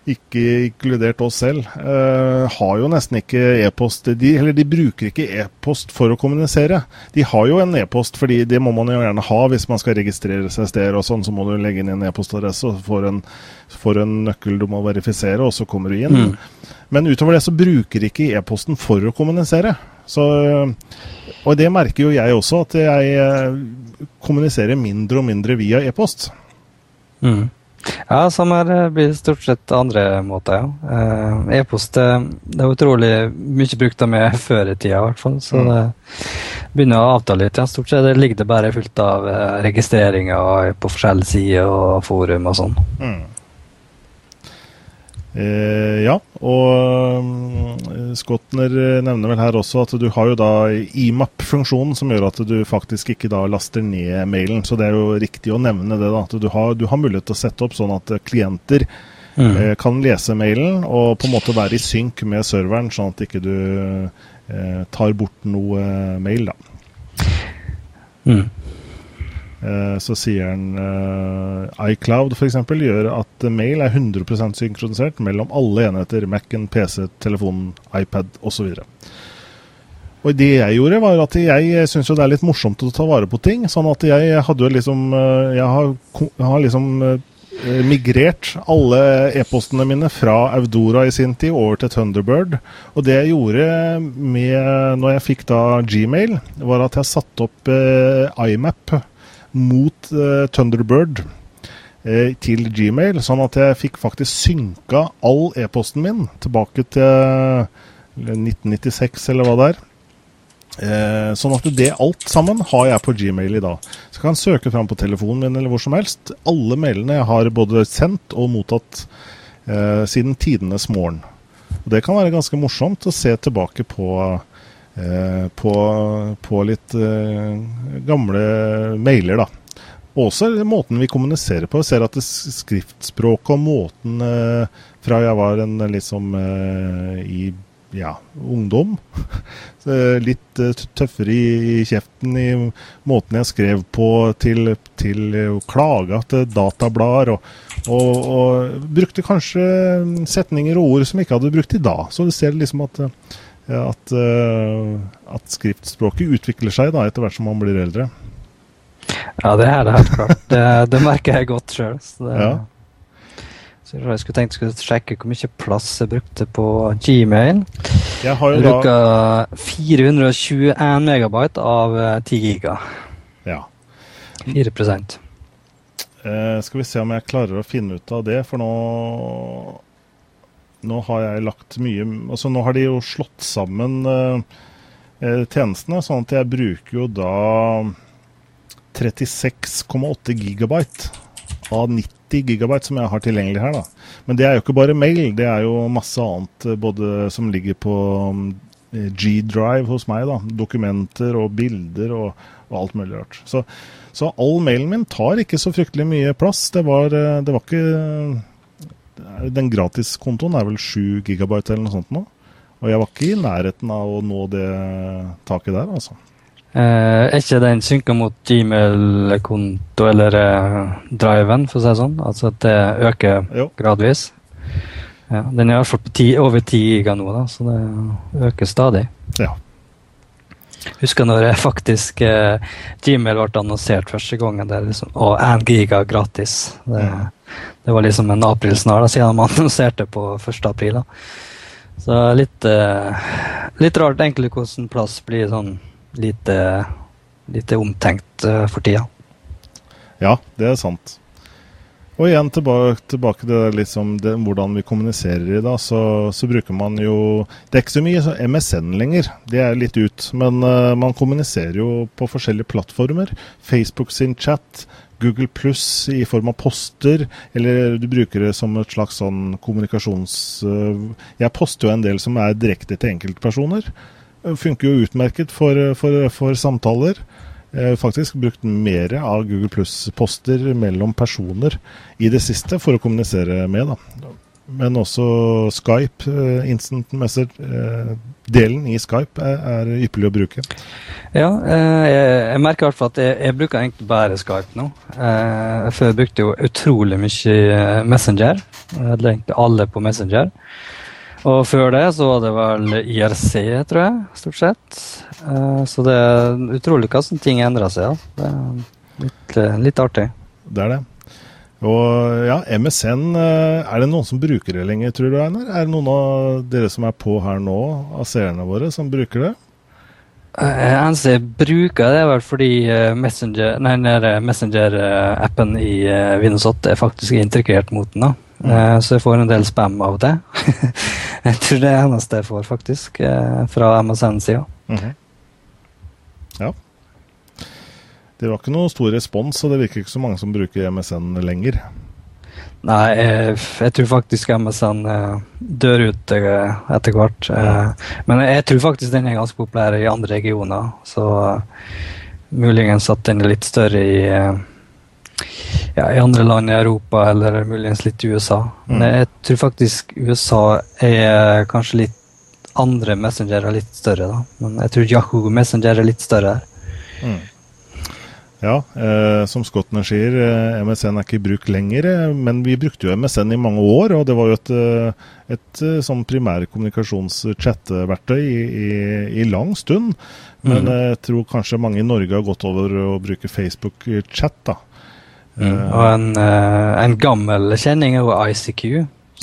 ikke inkludert oss selv, uh, har jo nesten ikke e-post. De, eller de bruker ikke e-post for å kommunisere. De har jo en e-post, fordi det må man jo gjerne ha hvis man skal registrere seg steder og sånn. Så må du legge inn en e-postadresse og får en, får en, nøkkel du må verifisere, og så kommer du inn. Mm. Men utover det så bruker ikke e-posten for å kommunisere. Så, og det merker jo jeg også, at jeg eh, kommuniserer mindre og mindre via e-post. Mm. Ja, samme her eh, blir stort sett andre måter, ja. Eh, e-post det er utrolig mye brukt av meg før i tida, i hvert fall. Så mm. det begynner å avta litt. Ja. Stort sett ligger det bare fullt av registreringer på forskjellige sider og forum og sånn. Mm. Eh, ja, og um, Skotner nevner vel her også at du har jo da IMAP-funksjonen som gjør at du faktisk ikke da laster ned mailen. Så det er jo riktig å nevne det. da, At du har, du har mulighet til å sette opp sånn at klienter mm. eh, kan lese mailen og på en måte være i synk med serveren, sånn at ikke du eh, tar bort noe mail, da. Mm. Eh, så sier han uh, iCloud f.eks. gjør at mail er 100 synkronisert mellom alle enheter. Mac-en, PC, telefonen, iPad osv. Og det jeg gjorde, var at jeg syns det er litt morsomt å ta vare på ting. Sånn at jeg hadde jo liksom eh, Jeg har, har liksom migrert alle e-postene mine fra Audora i sin tid over til Thunderbird. Og det jeg gjorde med, når jeg fikk da Gmail, var at jeg satte opp eh, IMAP mot uh, Thunderbird uh, til Gmail, sånn at jeg fikk faktisk synka all e-posten min tilbake til 1996, eller hva det er. Eh, sånn at det alt sammen har jeg på Gmail i dag. Så jeg kan søke fram på telefonen min eller hvor som helst. Alle mailene jeg har både sendt og mottatt eh, siden tidenes morgen. Og Det kan være ganske morsomt å se tilbake på Eh, på, på, litt eh, gamle mailer, da. Også måten vi kommuniserer på. Jeg ser at skriftspråket og måten eh, fra jeg var en liksom i ja, ungdom. Litt tøffere i, kjeften i måten jeg skrev på til, til klaga til datablader. Og, og, og, brukte kanskje setninger og ord som jeg ikke hadde brukt i dag. Så du ser liksom at at, uh, at, skriftspråket utvikler seg da, etter hvert som man blir eldre. Ja, det er det helt klart. Det, det merker jeg godt sjøl. Ja. Så jeg skulle tenkt skulle sjekke hvor mye plass jeg brukte på Gmail. Jeg har jo bruker da... 421 megabyte av 10 eh, giga. Ja. 4 eh, Skal vi se om jeg klarer å finne ut av det, for nå nå har jeg lagt mye altså Nå har de jo slått sammen uh, tjenestene, sånn at jeg bruker jo da 36,8 gigabyte av 90 gigabyte som jeg har tilgjengelig her. da. Men det er jo ikke bare mail, det er jo masse annet eh, både som ligger på G-drive hos meg. da, Dokumenter og bilder og, og alt mulig rart. Så, så, all mailen min tar ikke så fryktelig mye plass. Det var, det var ikke den gratiskontoen er vel 7 gigabyte eller noe sånt nå. Og jeg var ikke i nærheten av å nå det taket der, altså. Eh, er ikke den synka mot Gmail-konto eller eh, driven, for å si det sånn? Altså at det øker jo. gradvis? Ja, den er i hvert fall over 10 giga nå, da, så det øker stadig. Ja. Husker når jeg faktisk eh, Gmail ble annonsert første gangen, der, liksom, og 1 giga gratis. Det, mm. Det var liksom en aprilsnarr siden man annonserte på 1. april. Da. Så litt, eh, litt rart egentlig hvordan plass blir sånn lite, lite omtenkt eh, for tida. Ja, det er sant. Og igjen tilbake, tilbake til liksom det, hvordan vi kommuniserer i dag, så, så, bruker man jo Det er ikke så mye MSN lenger, det er litt ut. Men uh, man kommuniserer jo på forskjellige plattformer. Facebook sin chat, Google pluss i form av poster, eller du bruker det som et slags sånn kommunikasjons... Uh, jeg poster jo en del som er direkte til enkeltpersoner. Funker jo utmerket for, for, for samtaler. Faktisk brukt mer av Google Pluss-poster mellom personer i det siste for å kommunisere med. Da. Men også Skype, eh, instant message-delen i Skype er, er, ypperlig å bruke. Ja, eh, jeg, jeg merker i hvert fall at jeg, jeg, bruker egentlig bare Skype nå. Før brukte jeg jo utrolig mye Messenger. Jeg egentlig alle på Messenger. Og før det så var det vel IRC, tror jeg, stort sett. Så det er utrolig hvordan ting endrer seg. Ja. Det er litt, litt, artig. Det er det. Og ja, MSN, uh, er det noen som bruker det lenger, tror du, Einar? Er det noen av dere som er på her nå, av seerne våre, som bruker det? eneste jeg bruker, det er vel fordi Messenger-appen Messenger i Windows 8 er faktisk integrert mot den. da. Mm. Så jeg får en del spam av det. jeg tror det er eneste jeg får, faktisk, eh, fra MSN-sida. Mm -hmm. Ja. Det var ikke noe stor respons, og det virker ikke så mange som bruker MSN lenger. Nei, jeg, jeg tror faktisk MSN eh, dør ut etter hvert. Men jeg tror faktisk den er ganske populær i andre regioner, så muligens at den er litt større i ja, i andre land i Europa eller muligens litt i USA. Mm. Men jeg tror faktisk USA er kanskje litt andre messenger er litt større. da. Men jeg tror Yahoo Messenger er litt større. Mm. Ja, eh, som skottene sier, eh, MSN er ikke i bruk lenger. Eh, men vi brukte jo MSN i mange år, og det var jo et, eh, et, et sånn primærkommunikasjons-chatteverktøy i, i, i, lang stund. Men mm. jeg tror kanskje mange i Norge har gått over å bruke Facebook-chat. da. Mm. Og en, en, gammel kjenning er jo ICQ,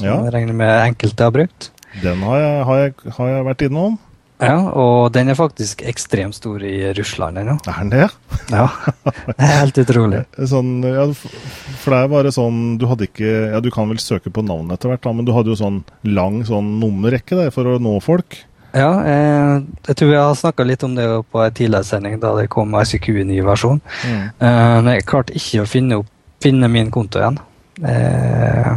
som ja. jeg regner med enkelte har brukt. Den har jeg, har jeg, har jeg vært innom. Ja, og den er faktisk ekstremt stor i Russland ennå. Er den det? Ja, det er helt utrolig. Sånn, ja, for det er bare sånn Du hadde ikke Ja, du kan vel søke på navn etter hvert, da, men du hadde jo sånn lang sånn nummerrekke der for å nå folk. Ja, jeg, jeg tror vi har snakka litt om det på en tidligere sending, da det kom ICQ i ny versjon. Mm. Eh, men jeg klarte ikke å finne, opp, finne min konto igjen. Eh,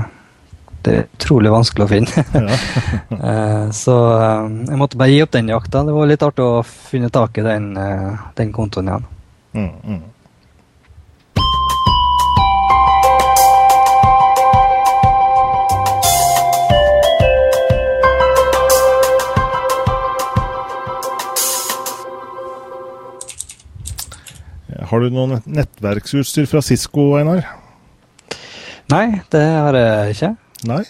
det er utrolig vanskelig å finne. eh, så eh, jeg måtte bare gi opp den jakta. Det var litt artig å finne tak i den, eh, den kontoen igjen. Mm, mm. Har du noe nettverksutstyr fra Cisco, Einar? Nei, det har jeg ikke. Nei.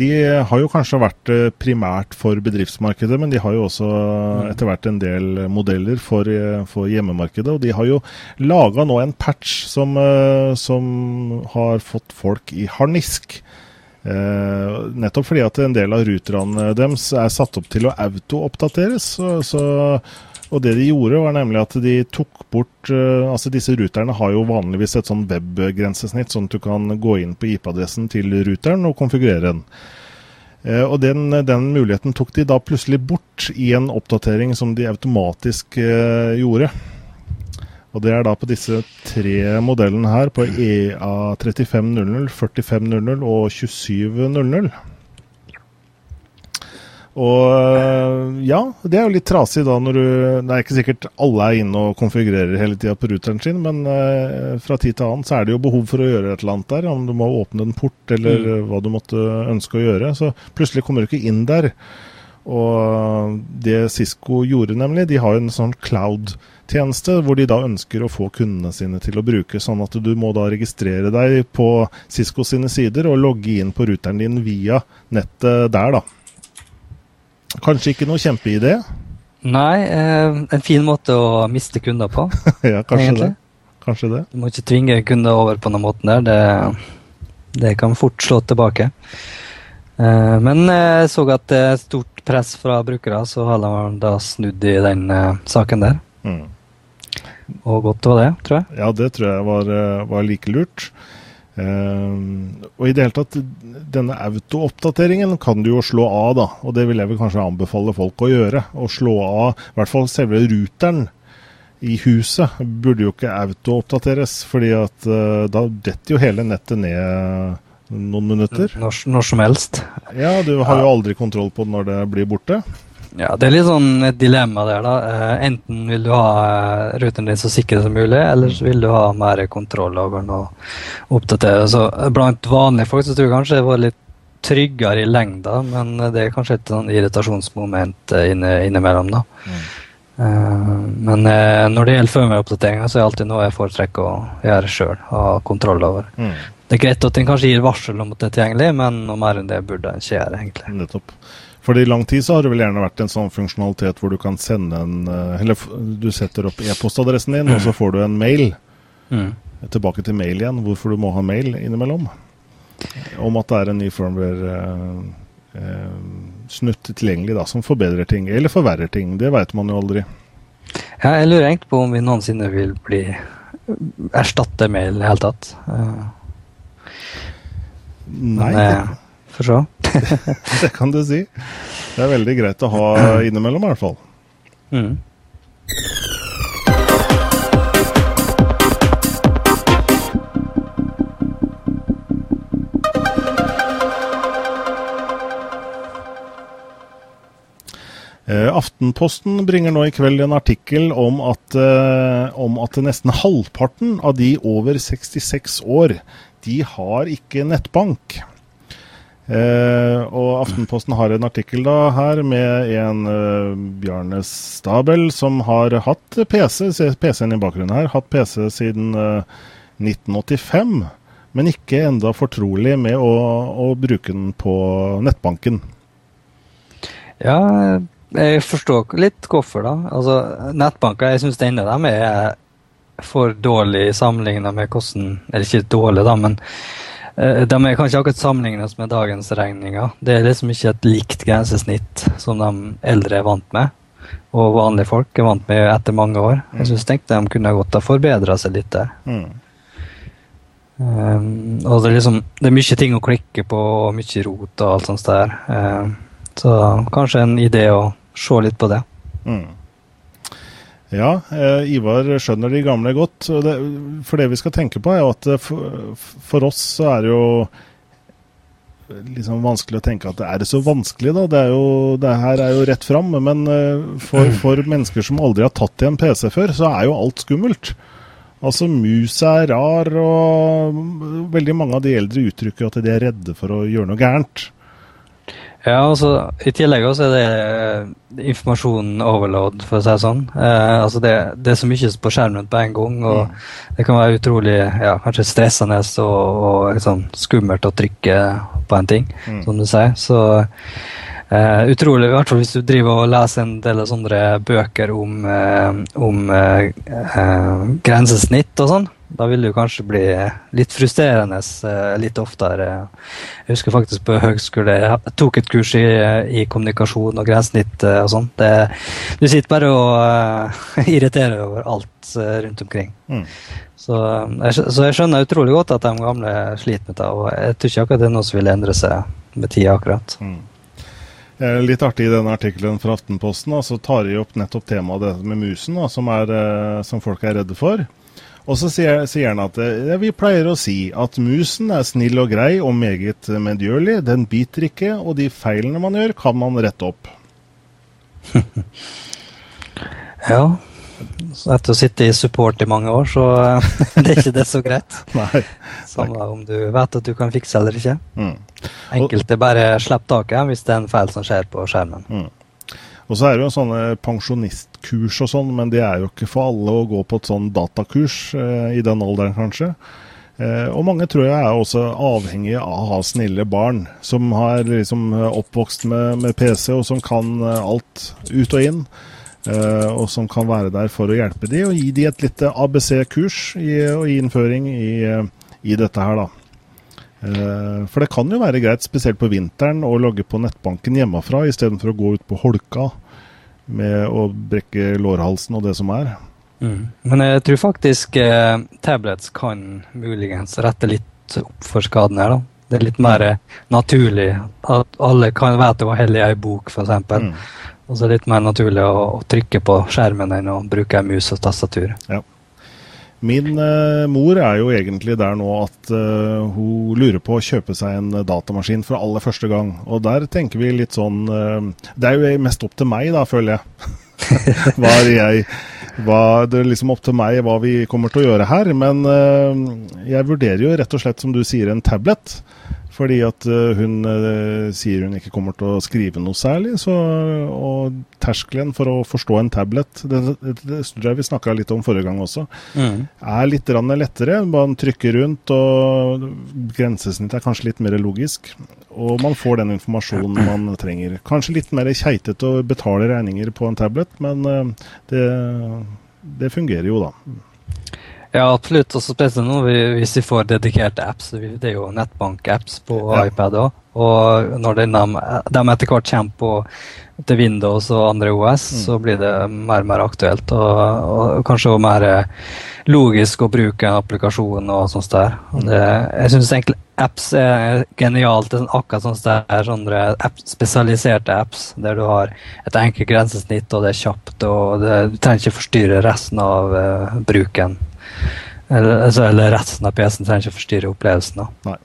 De har jo kanskje vært eh, primært for bedriftsmarkedet, men de har jo også mm. etter hvert en del modeller for, eh, for hjemmemarkedet. Og de har jo laga nå en patch som, eh, som, har fått folk i harnisk. Eh, nettopp fordi at en del av ruterne deres er satt opp til å autooppdateres. Så, så og det de gjorde, var nemlig at de tok bort uh, Altså disse ruterne har jo vanligvis et sånn webgrensesnitt, sånn at du kan gå inn på IP-adressen til ruteren og konfigurere den. Uh, og den, den, muligheten tok de da plutselig bort i en oppdatering som de automatisk uh, gjorde. Og det er da på disse tre modellene her, på EA3500, 4500 og 2700. Og eh, ja, det er jo litt trasig da når du Det er ikke sikkert alle er inne og konfigurerer hele tida på ruteren sin, men eh, fra tid til annen så er det jo behov for å gjøre et eller annet der. Om du må åpne en port eller mm. hva du måtte ønske å gjøre. Så plutselig kommer du ikke inn der. Og det Cisco gjorde, nemlig, de har en sånn cloud-tjeneste hvor de da ønsker å få kundene sine til å bruke. Sånn at du må da registrere deg på Cisco sine sider og logge inn på ruteren din via nettet der, da. Kanskje ikke noe kjempeidé? Nei, eh, en fin måte å miste kunder på. ja, kanskje egentlig. det. Kanskje det. Du må ikke tvinge kunder over på den måten der. Det, det kan fort slå tilbake. Eh, men jeg så at det er stort press fra brukere, så har de da snudd i den eh, saken der. Mm. Og godt var det, tror jeg. Ja, det tror jeg var, var like lurt. Uh, og i det hele tatt, denne autooppdateringen kan du jo slå av, da. Og det vil jeg vel kanskje anbefale folk å gjøre. Å slå av i hvert fall selve ruteren i huset burde jo ikke autooppdateres. fordi at uh, da detter jo hele nettet ned noen minutter. Når, når som helst. Ja, du har jo aldri kontroll på når det blir borte. Ja, Det er litt sånn et dilemma der. da. Eh, enten vil du ha ruten din så sikker som mulig, eller så vil du ha mer kontroll over den og oppdatere. Så Blant vanlige folk så tror jeg kanskje det var litt tryggere i lengda, men det er kanskje et sånn irritasjonsmoment eh, inne, innimellom. da. Mm. Men når det gjelder firmware-oppdateringer, så er det alltid noe jeg foretrekker å gjøre sjøl. Ha kontroll over. Mm. Det er greit at en kanskje gir varsel om at det er tilgjengelig, men noe mer enn det burde en ikke gjøre. egentlig. Nettopp. For i lang tid så har det vel gjerne vært en sånn funksjonalitet hvor du kan sende en eh, Eller du setter opp e-postadressen din, mm. og så får du en mail. Mm. Tilbake til mail igjen, hvorfor du må ha mail innimellom. Om at det er en ny firmware-snutt eh, snutt tilgjengelig da, som forbedrer ting, eller forverrer ting. Det veit man jo aldri. Ja, jeg lurer egentlig på om vi noensinne vil bli erstatte mail i det hele tatt. Nei. Men, eh, for se. det kan du si. Det er veldig greit å ha innimellom, i hvert fall. Mm. Eh, Aftenposten bringer nå i kveld en artikkel om at, eh, om at nesten halvparten av de over 66 år, de har ikke nettbank. Eh, og Aftenposten har en artikkel da her med en eh, Bjarne Stabel som har hatt PC, PC-en i bakgrunnen her, hatt PC siden eh, 1985, men ikke enda fortrolig med å, å, bruke den på nettbanken. Ja, jeg forstår litt hvorfor, da. Altså, Nettbanker, jeg syns ennå de er for dårlig sammenligna med hvordan Eller ikke dårlig, da, men de er kanskje akkurat sammenlignes med dagens regninger. Det er liksom ikke et likt grensesnitt som de eldre er vant med, og vanlige folk er vant med etter mange år. Jeg synes tenkte de kunne godt ha forbedra seg litt der. Mm. Um, og det er liksom det er mye ting å klikke på, og mye rot og alt sånt der. Um, så kanskje en idé å se litt på det. Mm. Ja, eh, Ivar skjønner de gamle godt. Det, for det vi skal tenke på, er jo at eh, for, oss så er det jo liksom vanskelig å tenke at det er så vanskelig, da. Det, er jo, det her er jo rett fram. Men eh, for, for, mennesker som aldri har tatt i en PC før, så er jo alt skummelt. Altså, mus er rar, og veldig mange av de eldre uttrykker at de er redde for å gjøre noe gærent. Ja, altså I tillegg også er det informasjonen informasjon overload, for å si det sånn. Eh, altså det, det, er så mye på skjermen på en gang, og mm. det kan være utrolig ja, kanskje stressende og, og liksom skummelt å trykke på en ting, mm. som du sier. Så eh, utrolig, i hvert fall hvis du driver og leser en del sånne bøker om, eh, om eh, eh, grensesnitt og sånn. Da vil det jo kanskje bli litt frustrerende uh, litt oftere. Jeg husker faktisk på høgskole jeg tok et kurs i, i kommunikasjon og grensnitt uh, og sånn. Du sitter bare og irriterer over alt rundt omkring. Mm. Så, jeg, så, jeg, skjønner utrolig godt at de gamle sliter med det. Og jeg tror ikke akkurat det er noe som vil endre seg med tida akkurat. Mm. Litt artig i denne artikkelen fra Aftenposten så tar de opp nettopp temaet med musen, da, som, er, som folk er redde for. Og så sier, sier han at ja, vi pleier å si at musen er snill og grei og meget medgjørlig. Den biter ikke, og de feilene man gjør, kan man rette opp. ja. Så etter å sitte i support i mange år, så det er ikke det så greit. Nei. Samme om du vet at du kan fikse eller ikke. Mm. Enkelte bare slipper taket hvis det er en feil som skjer på skjermen. Mm. Og så er det jo sånne pensjonistkurs og sånn, men det er jo ikke for alle å gå på et sånn datakurs eh, i den alderen, kanskje. Eh, og mange tror jeg er også avhengige av å ha snille barn, som har liksom oppvokst med, med PC, og som kan eh, alt ut og inn. Eh, og som kan være der for å hjelpe de og gi de et lite ABC-kurs og innføring i, i, dette her, da. For det kan jo være greit, spesielt på vinteren, å logge på nettbanken hjemmefra istedenfor å gå ut på holka med å brekke lårhalsen og det som er. Mm. Men jeg tror faktisk eh, tablets kan muligens rette litt opp for skaden her, da. Det er litt mer naturlig at alle kan vite hva hellig ei bok, f.eks. Mm. Og så er det litt mer naturlig å, å, trykke på skjermen enn å bruke mus og tastatur. Ja. Min uh, mor er jo egentlig der nå at uh, hun lurer på å kjøpe seg en datamaskin for aller første gang. Og der tenker vi litt sånn uh, Det er jo mest opp til meg, da, føler jeg. hva er jeg hva, Det er liksom opp til meg hva vi kommer til å gjøre her. Men jeg vurderer jo rett og slett, som du sier, en tablet. Fordi at uh, hun uh, sier hun ikke kommer til å skrive noe særlig. Så, og terskelen for å forstå en tablet, det, det, det tror jeg vi snakka litt om forrige gang også, mm. er litt lettere. Man trykker rundt, og grensesnittet er kanskje litt mer logisk. Og man får den informasjonen man trenger. Kanskje litt mer keitete å betale regninger på en tablet, men uh, det, det fungerer jo, da. Ja, absolutt. Og spesielt nå hvis vi får dedikerte apps. Det er jo nettbank-apps på ja. iPad òg. Og når de, de etter hvert kommer på, til Windows og andre OS, mm. så blir det mer og mer aktuelt. Og, og kanskje også mer eh, logisk å bruke en applikasjon og sånt der. Og det, jeg syns egentlig apps er genialt. Sånn akkurat sånn der, sånne app, spesialiserte apps der du har et enkelt grensesnitt, og det er kjapt, og det, du trenger ikke forstyrre resten av uh, bruken. Eller, altså, eller resten av PC-en trenger ikke forstyrre opplevelsen. Da. Nei.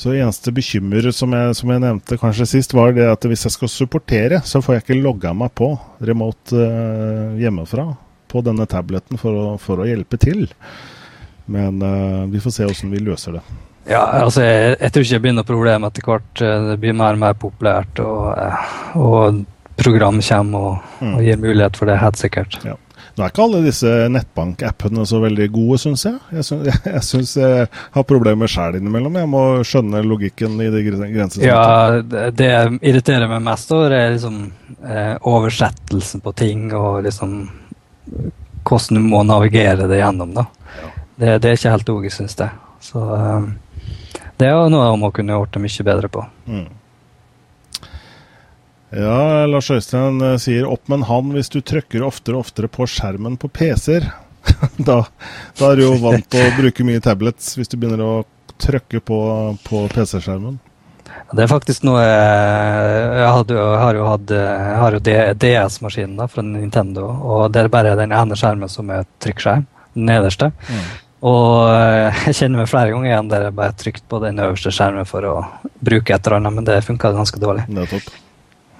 Så eneste bekymmer som jeg, som jeg, nevnte kanskje sist, var det at hvis jeg skal supportere, så får jeg ikke logga meg på remote eh, hjemmefra på denne tableten for å, for å hjelpe til. Men eh, vi får se hvordan vi løser det. Ja, altså jeg, jeg tror ikke det blir noe problem etter hvert. Eh, det blir mer og mer populært, og, og program kommer og, mm. og, gir mulighet for det, helt sikkert. Ja. Nå er ikke alle disse nettbank-appene så veldig gode, syns jeg. Jeg syns jeg, jeg, har problemer sjæl innimellom. Jeg må skjønne logikken i de grensene. Ja, det, det irriterer meg mest over, er liksom eh, oversettelsen på ting og liksom hvordan du må navigere det gjennom. da. Ja. Det, det, er ikke helt logisk, syns jeg. Så eh, det er noe noe man kunne gjort det mye bedre på. Mm. Ja, Lars Øystein eh, sier opp med en hand hvis du trykker oftere og oftere på skjermen på PC-er. da, da, er du jo vant til å bruke mye tablets hvis du begynner å trykke på, på PC-skjermen. Det er faktisk noe Jeg, hadde, jeg har jo hatt jeg har jo DS-maskinen fra Nintendo, og det er bare den ene skjermen som er trykkskjerm. Den nederste. Mm. Og eh, jeg kjenner meg flere ganger igjen der jeg bare trykt på den øverste skjermen for å bruke et eller annet, men det funka ganske dårlig. Det topp. Uh,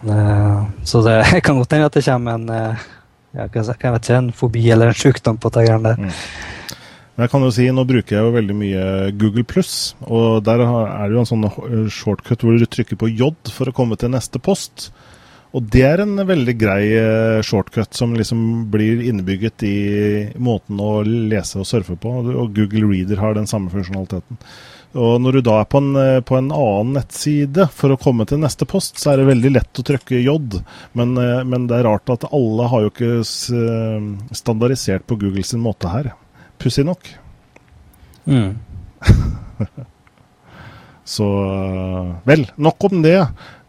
så det kan godt hende at det kommer en, ja, jeg vet ikke, en fobi eller en sykdom på det greiene der. Mm. Men jeg kan jo si, Nå bruker jeg jo veldig mye Google pluss, og der er det jo en sånn eh, shortcut hvor du trykker på J for å komme til neste post. Og det er en veldig grei shortcut som liksom blir innebygget i måten å lese og surfe på. Og Google Reader har den samme funksjonaliteten. Og når du da er på en, eh, på en, annen nettside for å komme til neste post, så er det veldig lett å trykke J. Men, eh, men det er rart at alle har jo ikke eh, standardisert på Google sin måte her. Pussig nok. Mm. så Vel, nok om det.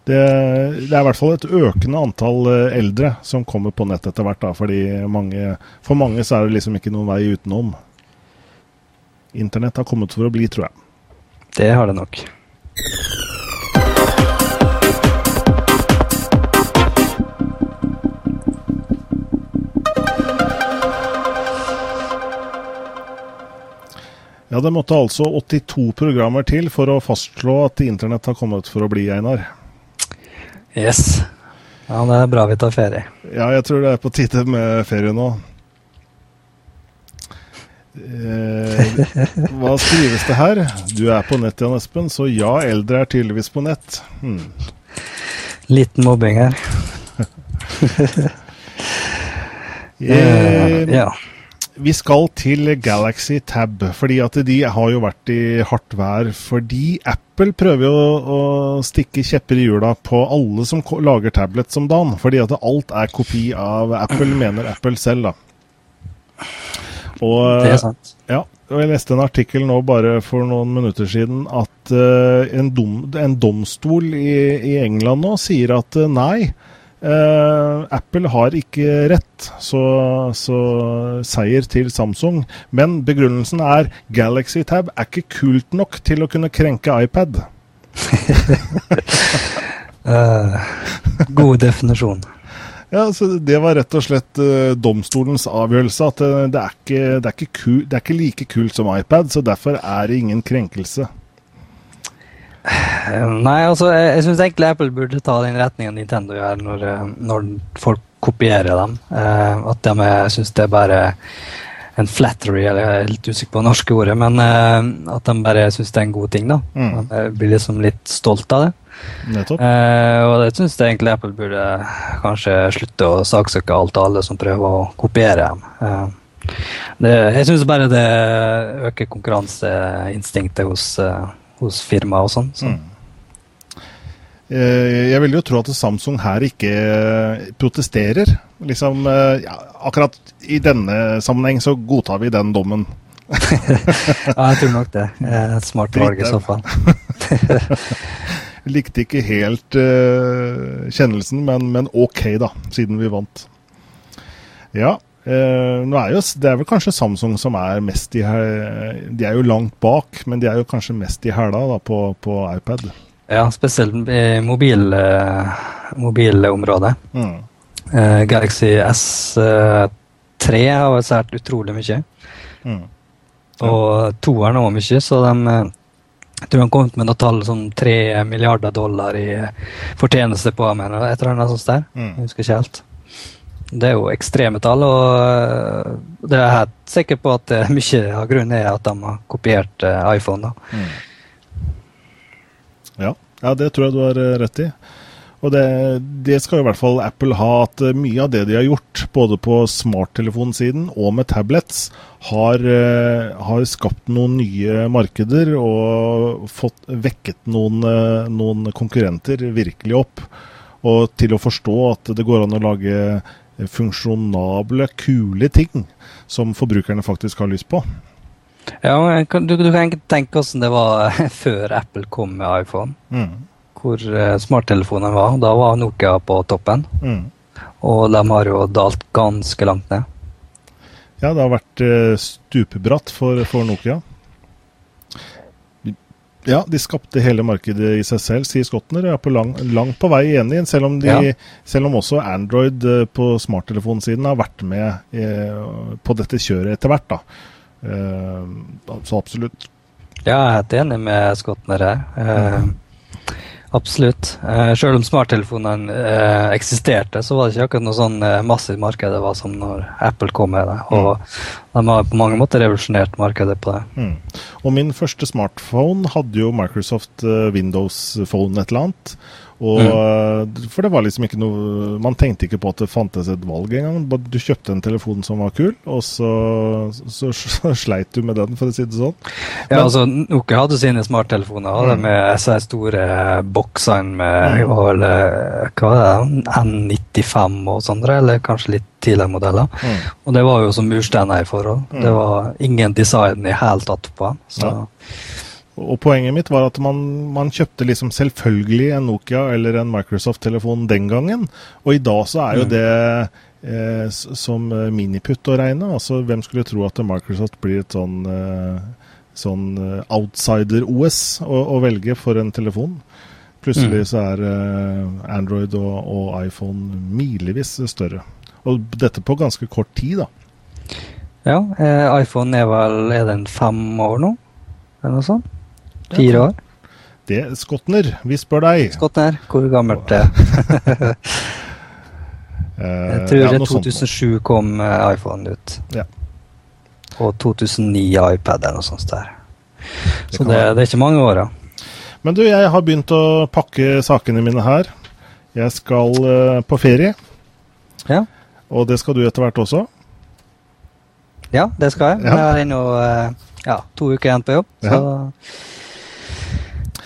det. det. er i hvert fall et økende antall eldre som kommer på nett etter hvert. Da, fordi mange, for mange så er det liksom ikke noen vei utenom. Internett har kommet for å bli, tror jeg. Det har det nok. Ja, Det måtte altså 82 programmer til for å fastslå at Internett har kommet for å bli, Einar. Yes. Ja, Det er bra vi tar ferie. Ja, jeg tror det er på tide med ferie nå. Eh, hva skrives det her? Du er på nett, Jan Espen, så ja, eldre er tydeligvis på nett. Hmm. Liten mobbing her. eh, ja. vi skal til Galaxy Tab, fordi at de har jo vært i hardt vær. Fordi Apple prøver jo å stikke kjepper i hjula på alle som lager tablets om dagen. Fordi at alt er kopi av Apple, mener Apple selv, da. Og, det er sant. Ja, og Jeg leste en artikkel nå bare for noen minutter siden at uh, en, dom, en, domstol i, i, England nå sier at uh, nei, Uh, Apple har ikke rett, så, så, seier til Samsung. Men begrunnelsen er Galaxy Tab er ikke kult nok til å kunne krenke iPad. god definisjon. Ja, så Det var rett og slett uh, domstolens avgjørelse. At det er, ikke, det, er ikke kul, det er ikke like kult som iPad, så derfor er det ingen krenkelse. Nei, altså, jeg, jeg syns egentlig Apple burde ta den retningen Nintendo gjør når, eh, når folk kopierer dem. Uh, at de syns det er bare en flattery, eller jeg er litt usikker på det norske ordet, men uh, at de bare syns det er en god ting. da. Mm. Blir liksom litt stolt av det. Uh, og det syns jeg egentlig Apple burde kanskje slutte å saksøke alt og alle som prøver å kopiere dem. Det, jeg syns bare det øker konkurranseinstinktet hos hos firmaet og sånn. Så. Mm. Eh, jeg vil jo tro at Samsung her ikke eh, protesterer. Liksom, eh, ja, akkurat i denne sammenheng så godtar vi den dommen. ja, jeg tror nok det. Et smart valg i så fall. Likte ikke helt uh, kjennelsen, men, men, ok, da, siden vi vant. Ja, Uh, er jo, det er vel kanskje Samsung som er mest i De er jo langt bak, men de er jo kanskje mest i hæla på, på, iPad. Ja, spesielt i mobil, mobilområdet. Mm. Uh, Galaxy S3 har sært utrolig mye. Mm. Ja. Og toeren òg mye, så de jeg tror han kom med noe tall sånn tre milliarder dollar i fortjeneste på ham, eller et eller annet sånt der. Mm. Jeg husker ikke helt. Det er jo ekstreme tall, og eh, det er jeg helt sikker på at eh, mye av grunnen er at de har kopiert eh, iPhone. Mm. Ja. ja, det tror jeg du har rett i. Og det, det, skal i hvert fall Apple ha, at mye av det de har gjort, både på smarttelefonsiden og med tablets, har, har, skapt noen nye markeder og fått vekket noen, noen konkurrenter virkelig opp. Og til å forstå at det går an å lage funksjonable, kule ting som forbrukerne faktisk har lyst på. Ja, du, du kan ikke tenke hvordan det var før Apple kom med iPhone. Mm. Hvor uh, smarttelefonene var. Da var Nokia på toppen. Mm. Og de har jo dalt ganske langt ned. Ja, det har vært uh, stupebratt for, for Nokia. Ja, de skapte hele markedet i seg selv, sier skottene. Er på lang, langt på vei enig, selv om, de, ja. selv om også Android eh, på smarttelefonsiden har vært med eh, på dette kjøret etter hvert. Eh, så absolutt. Ja, jeg er helt enig med skottene her. Eh, Absolutt. Eh, selv om smarttelefonene eh, eksisterte, så var det ikke akkurat noe sånn eh, massivt marked det var som når Apple kom med det. Og mm. De har på mange måter revolusjonert markedet på det. Mm. Og min første smartphone hadde jo Microsoft eh, Windows Phone et eller annet. Og, mm. For det var liksom ikke noe Man tenkte ikke på at det fantes et valg engang. Du kjøpte en telefon som var kul, og så, så, så sleit du med den, for å si det sånn. Men, ja, altså Nokia hadde sine smarttelefoner hadde mm. med disse store boksene med mm. var hva var det, N95 og sånne, eller kanskje litt tidligere modeller. Mm. Og det var jo som mursteiner forhold. Mm. Det var ingen design i hele tatt på den. Ja. Og Poenget mitt var at man, man, kjøpte liksom selvfølgelig en Nokia eller en Microsoft-telefon den gangen. Og i dag så er jo mm. det eh, som miniputt å regne. Altså, Hvem skulle tro at Microsoft blir et sånn, eh, sånn eh, outsider-OS å, å, velge for en telefon? Plutselig mm. så er eh, Android og, og, iPhone milevis større. Og dette på ganske kort tid, da. Ja, eh, iPhone er vel er den fem år nå? Eller noe sånt? Fire år? Det er Skotner, vi spør deg. Skotner, hvor gammelt det er Jeg tror ja, det 2007 kom eh, iPhone ut. Ja. Og 2009 iPad eller noe sånt der. Så det, det, er ikke mange åra. Men du, jeg har begynt å pakke sakene mine her. Jeg skal uh, på ferie. Ja. Og det skal du etter hvert også. Ja, det skal jeg. Ja. Jeg har ennå eh, ja, to uker igjen på jobb, Ja. så,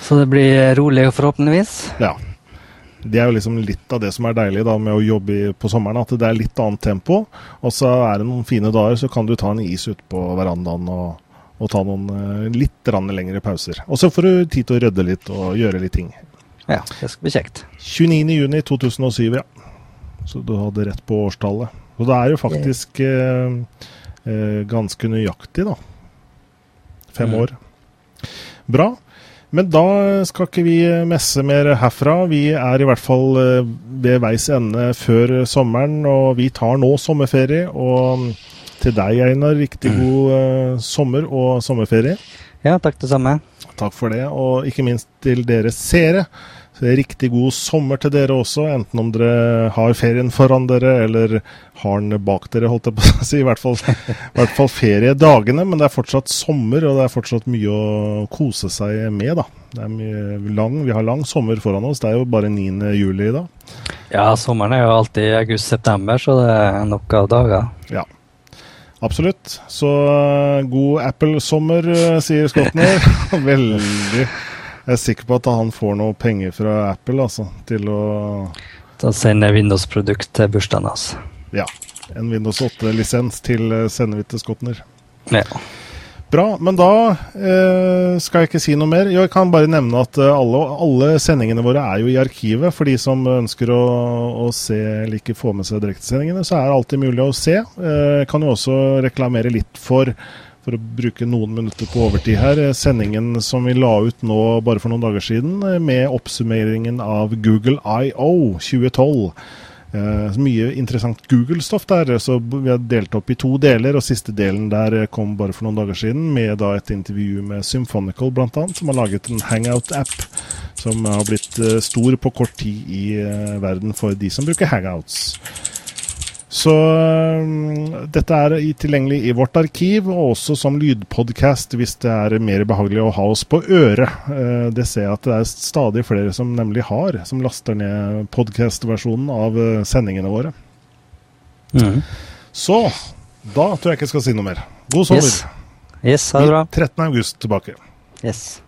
så det blir rolig forhåpentligvis. Ja. Det er jo liksom litt av det som er deilig da med å jobbe på sommeren, at det er litt annet tempo. Og så er det noen fine dager, så kan du ta en is ute på verandaen og, og ta noen eh, litt lengre pauser. Og så får du tid til å rydde litt og gjøre litt ting. Ja, det skal bli kjekt. 29.6.2007, ja. Så du hadde rett på årstallet. Og det er jo faktisk eh, ganske nøyaktig, da. Fem Mm. år. Bra. Men da skal ikke vi messe mer herfra. Vi er i hvert fall eh, ved veis ende før sommeren, og vi tar nå sommerferie. Og til deg, Einar, riktig god eh, sommer og sommerferie. Ja, takk det samme. Takk for det, og ikke minst til dere seere. Så Riktig god sommer til dere også, enten om dere har ferien foran dere eller har den bak dere, holdt jeg på å si. I hvert fall, i hvert fall feriedagene, men det er fortsatt sommer, og det er fortsatt mye å kose seg med. da. Det er mye lang, Vi har lang sommer foran oss, det er jo bare 9. juli i dag. Ja, sommeren er jo alltid august-september, så det er nok av dager. Ja, absolutt. Så eh, god Apple-sommer, eh, sier skottene. Veldig. Jeg er sikker på at han får noe penger fra Apple altså, til å Da sender jeg Windows-produkt til bursdagen hans. Ja. En Windows 8-lisens til eh, sender vi til Skotner. Ja. Bra, men da eh, skal jeg ikke si noe mer. Jeg kan bare nevne at eh, alle, alle sendingene våre er jo i arkivet. For de som ønsker å, å se eller ikke få med seg direktesendingene, så er det alltid mulig å se. Eh, kan jo også reklamere litt for, for å bruke noen minutter på overtid her, eh, sendingen som vi la ut nå bare for noen dager siden, eh, med oppsummeringen av Google I.O. 2012. Eh, mye interessant Google-stoff der, så vi har delt opp i to deler. og Siste delen der eh, kom bare for noen dager siden, med da et intervju med Symphonical bl.a., som har laget en Hangout-app som har blitt eh, stor på kort tid i eh, verden for de som bruker Hangouts. Så eh, dette er tilgjengelig i vårt arkiv, og også som lydpodcast hvis det er mer behagelig å ha oss på øret. Eh, Det ser jeg at det er stadig flere som nemlig har, som laster ned podcast-versjonen av eh, sendingene våre. Mm. Så da tror jeg ikke jeg skal si noe mer. God sommer. Yes. Yes, ha det bra. 13. august tilbake. Yes.